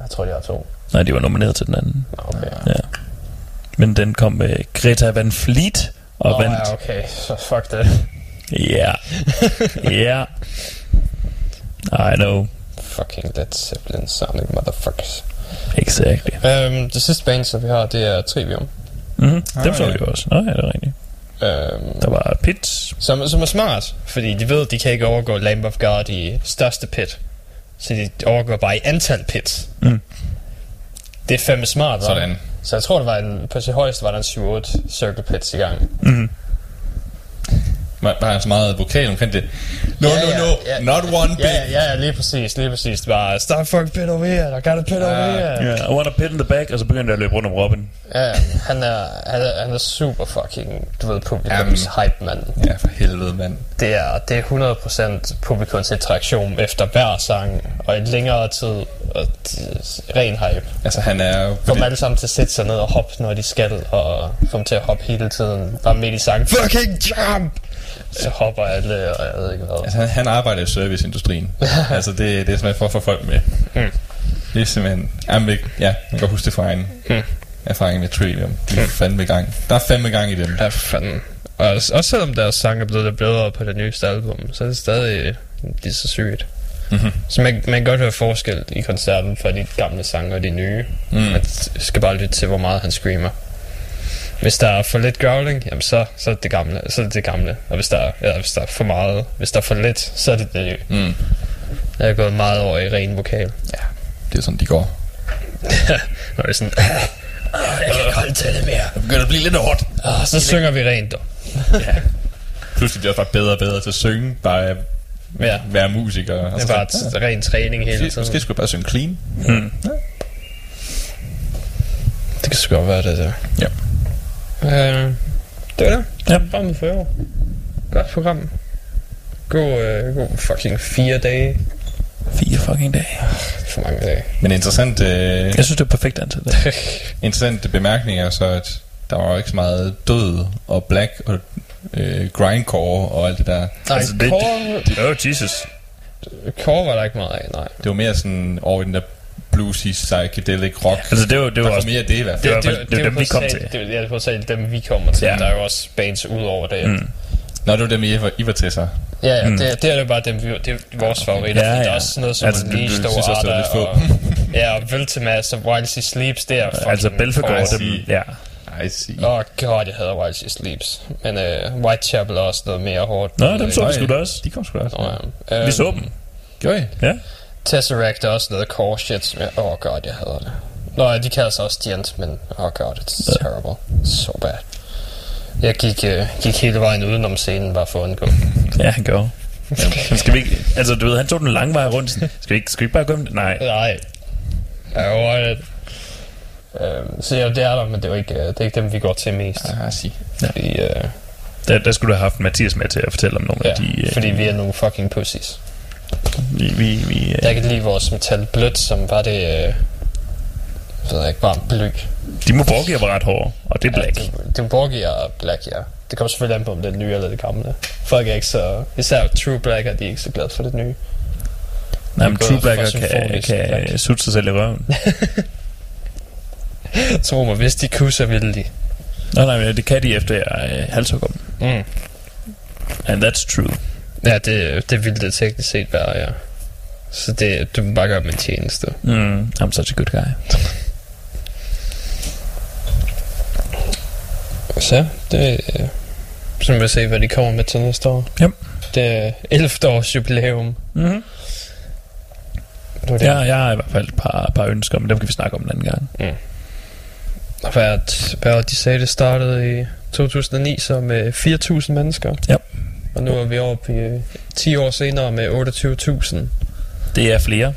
Jeg tror, de har to. Nej, de var nomineret til den anden. Okay. Ja. Men den kom med Greta Van Fleet og Åh, vandt. ja, okay. Så fuck det. Ja. Ja. I know. Fucking Led Zeppelin sounding motherfuckers. Exactly. Um, det sidste band, som vi har, det er Trivium. Mm-hmm. Ah, Dem så ja. vi jo også. Nå, ja, det er rigtigt. Um, Der var Pits. som, som er smart, fordi de ved, de kan ikke overgå Lamb of God i største pit. Så de overgår bare i antal pits. Mm. Det er fandme smart? Sådan. Så jeg tror, det var en, på sit højeste var der en 7-8 circle pits i gang. Mm. Var, han så meget vokal omkring det? No, Ja, no, ja, no, ja. not one bit. Ja, ja, ja, lige præcis, lige præcis. Det var, start fucking pit over here, I got a pit over here. Ja, I want a pit in the back, og så begyndte jeg at løbe rundt om Robin. Ja, han er, han er, han er super fucking, du ved, publikums hype, mand. Ja, for helvede, mand. Det er, det er 100% publikums interaktion efter hver sang, og i længere tid, og ren hype. Altså, han er jo... Få dem alle sammen til at sætte sig ned og hoppe, når de skal, og få dem til at hoppe hele tiden. Bare midt i sangen, fucking jump! Så hopper alle, og jeg ved ikke hvad. Altså, han, han arbejder i serviceindustrien. altså, det, det er simpelthen for at få folk med. Mm. Det er simpelthen... Jamen, ja, man kan huske det fra egen Mm. erfaring med Trivium. De er fandme i gang. Der er fandme gang i dem. Ja, fanden. Og også, også selvom deres sang er blevet lidt bedre på det nyeste album, så er det stadig lige så sygt. Mhm. Så man, man kan godt høre forskel i koncerten fra de gamle sange og de nye. Mm. Man skal bare lytte til, hvor meget han screamer. Hvis der er for lidt growling, jamen så, så er det det gamle. Så er det det gamle. Og hvis der, er, ja, hvis der er for meget, hvis der er for lidt, så er det det nye. Mm. Jeg er gået meget over i ren vokal. Ja, det er sådan, de går. Når det er sådan, "Ah, jeg kan ikke holde til det mere. Det begynder at blive lidt hårdt. Ah, så synger vi rent, dog. ja. Pludselig bliver jeg bare bedre og bedre til at synge. Bare Ja. være musiker. Det er bare tænker jeg, et ren træning hele tiden. måske skulle jeg bare synge clean. Mm. Det kan sgu godt være, det der. Ja. Øh, det var det. Ja. Bare med for i år. Godt program. God, øh, god fucking fire dage. Fire fucking dage. For mange dage. Men interessant, øh, Jeg synes, det er perfekt antal. interessant bemærkning er så, at der var jo ikke så meget død og black og øh, grindcore og alt det der. Nej, Altså, det- Core, Oh, Jesus. Core var der ikke meget af, nej. Det var mere sådan over i den der bluesy, psychedelic rock. Altså, det var, det var også... mere det i hvert Det fald. var, det, det, det, dem, vi kom til. Det, ja, det var selv dem, vi kommer til. Ja. Der er jo også bands ud over det. Mm. Nå, det var dem, I var, I var til sig. Ja, ja Mm. det, det er jo bare dem, vi, det er vores favoritter. Ja, Ja. Der ja. er også noget som Altså, altså, du- Unleashed du synes også, det var lidt få. og, ja, og Veltemas og While She Sleeps, det er fucking Altså, Belfegård, dem, ja. I see. Åh, oh god, jeg hader While She Sleeps. Men uh, Whitechapel er også noget mere hårdt. Nå, dem så vi sgu da også. De kom sgu da også. Ja. Vi Øhm, så dem. Gjorde I? Ja. Tesseract er også noget core shit, som jeg... Åh oh god, jeg hader det. Nå, ja, de kalder sig også Dient, men... Oh god, it's Ja. terrible. So bad. Jeg gik, uh, gik hele vejen udenom scenen, bare for at undgå. Ja, han gjorde. Men skal vi ikke... Altså, du ved, han tog den lange vej rundt. Skal vi ikke, skal vi ikke bare det? Nej. Nej. Jeg over det. Øhm, så ja, det er der, men det er ikke, øh, det er ikke dem, vi går til mest. Ah, I see. Fordi, øh, Der, der skulle du have haft Mathias med til at fortælle om nogle ja, af de... øh, fordi vi er nogle fucking pussies. Vi, vi, vi, øh, Jeg kan lide vores metal blødt, som var det... Øh, ved jeg ikke, bare bly. de må borgive var ret hårde, og det er black. Ja, det, det Borgi er black, ja. Det kommer selvfølgelig an på, om det er nye eller det gamle. Folk er ikke så... Især True Black er de ikke så glade for det nye. Nej, men True Blacker kan, kan black. sutte sig selv i røven. Tro mig, hvis de kunne, så ville de. Nej, nej, men det kan de efter jeg øh, halshugger dem. Mm. And that's true. Ja, det, det ville det teknisk set være, ja. Så det, du må bare gøre dem tjeneste. Mm, I'm such a good guy. Så det... Så må vi se, hvad de kommer med til næste år. Yep. Det er 11 års jubilæum. Mm-hmm. Det det. Ja, jeg har i hvert fald et par, par ønsker, men dem kan vi snakke om en anden gang. Mm. Hvad, hvad de sagde, det startede i 2009 så med 4.000 mennesker. Ja. Yep. Og nu er vi oppe i øh, 10 år senere med 28.000. Det er flere.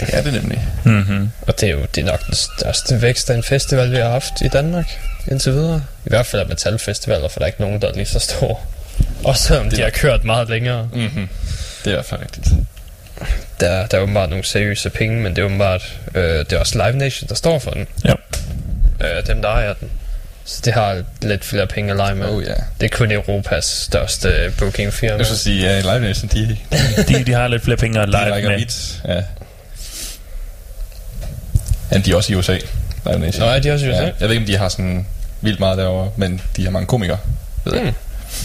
Det er det nemlig. Mm-hmm. Og det er jo det er nok den største vækst af en festival, vi har haft i Danmark indtil videre. I hvert fald af metalfestivaler, for der er ikke nogen, der er lige så stor. Også selvom de har kørt meget længere. Mm-hmm. Det er i hvert fald rigtigt. Der, der er åbenbart nogle seriøse penge, men det er åbenbart øh, det er også Live Nation, der står for den. Ja. Øh, dem, der ejer den. Så det har lidt flere penge at lege med. Oh, ja. Det er kun Europas største bookingfirma. Jeg vil sige, at Live Nation, de, De, de har lidt flere penge at de lege med. vidt. Ja. Ja, de er også i USA. Live Nation. Nå, er de også i USA? Ja. Jeg ved ikke, om de har sådan vildt meget derovre, men de har mange komikere. Ved jeg.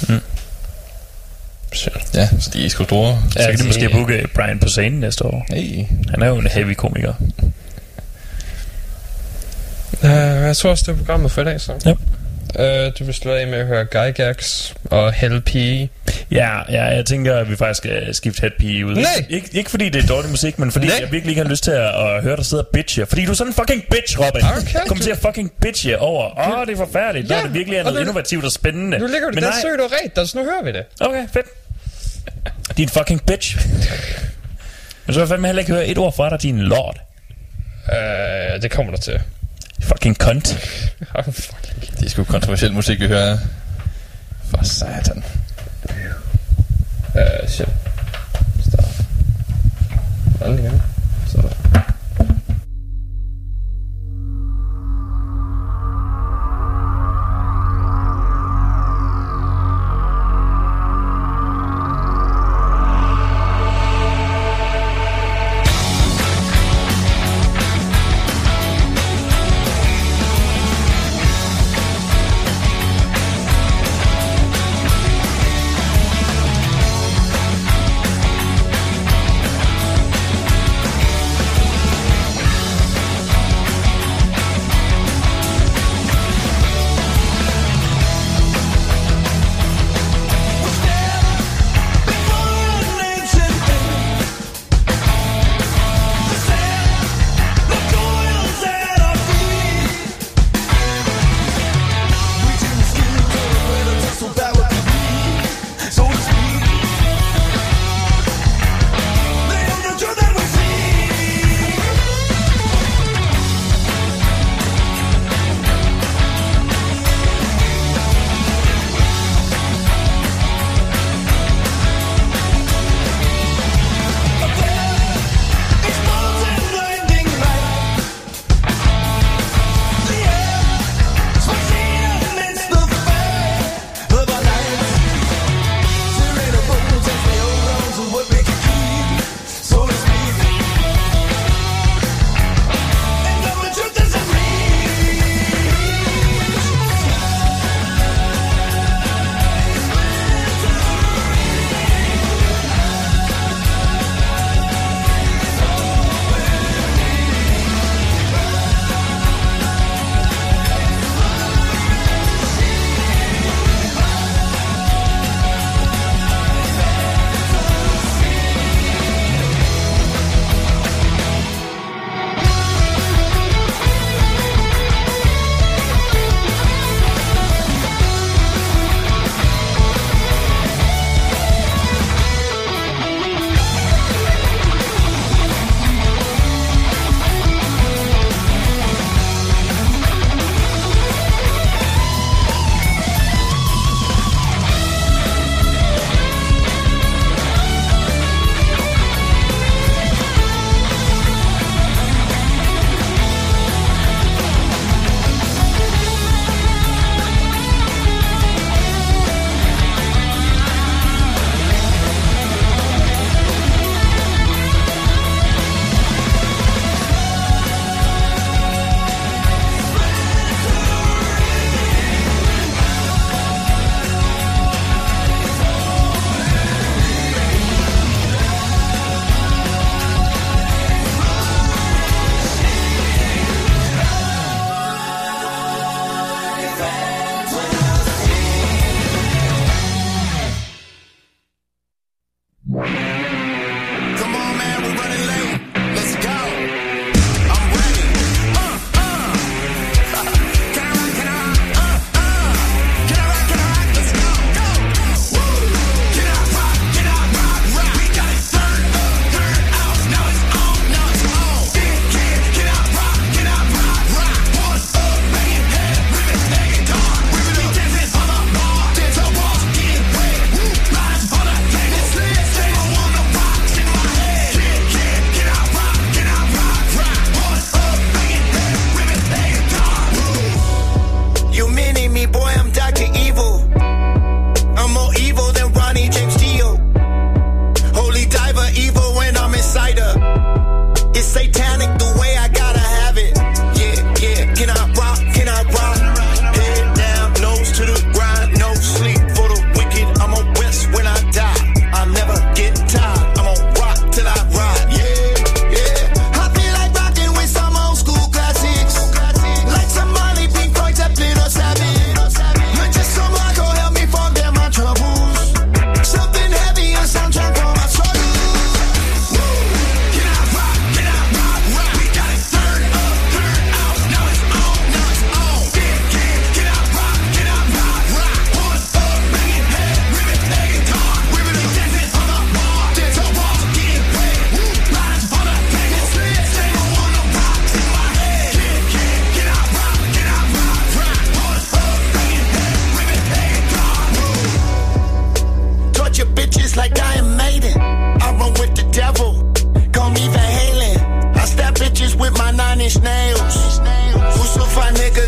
Mm. Mm. Ja, så de er sgu store. Så kan de de- måske booke Brian på scenen næste år. Hey. Han er jo en heavy komiker. Uh, jeg tror også, det er programmet for i dag, så. Ja. Uh, du vil slå af med at høre Gygax og Hell P. Ja, ja, jeg tænker, at vi faktisk skal skifte Head P ud. Nej! Ikke, ikke fordi det er dårlig musik, men fordi Nej. jeg virkelig ikke har lyst til at, at høre dig sidde og bitche. Fordi du er sådan en fucking bitch, Robin. Okay, Kom du- til at fucking bitche over. Åh, oh, det er forfærdeligt. Ja, når det virkelig er og noget nu- innovativt og spændende. Nu ligger du men der søgt og ret, der, så nu hører vi det. Okay, fedt. Din fucking bitch. Men så vil jeg fandme heller ikke høre et ord fra dig, din lord. Uh, det kommer der til. Fucking cunt. Det er sgu kontroversiel musik, vi hører. For satan. Uh, shit. Stop. Hold i gang. Sådan.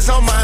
On my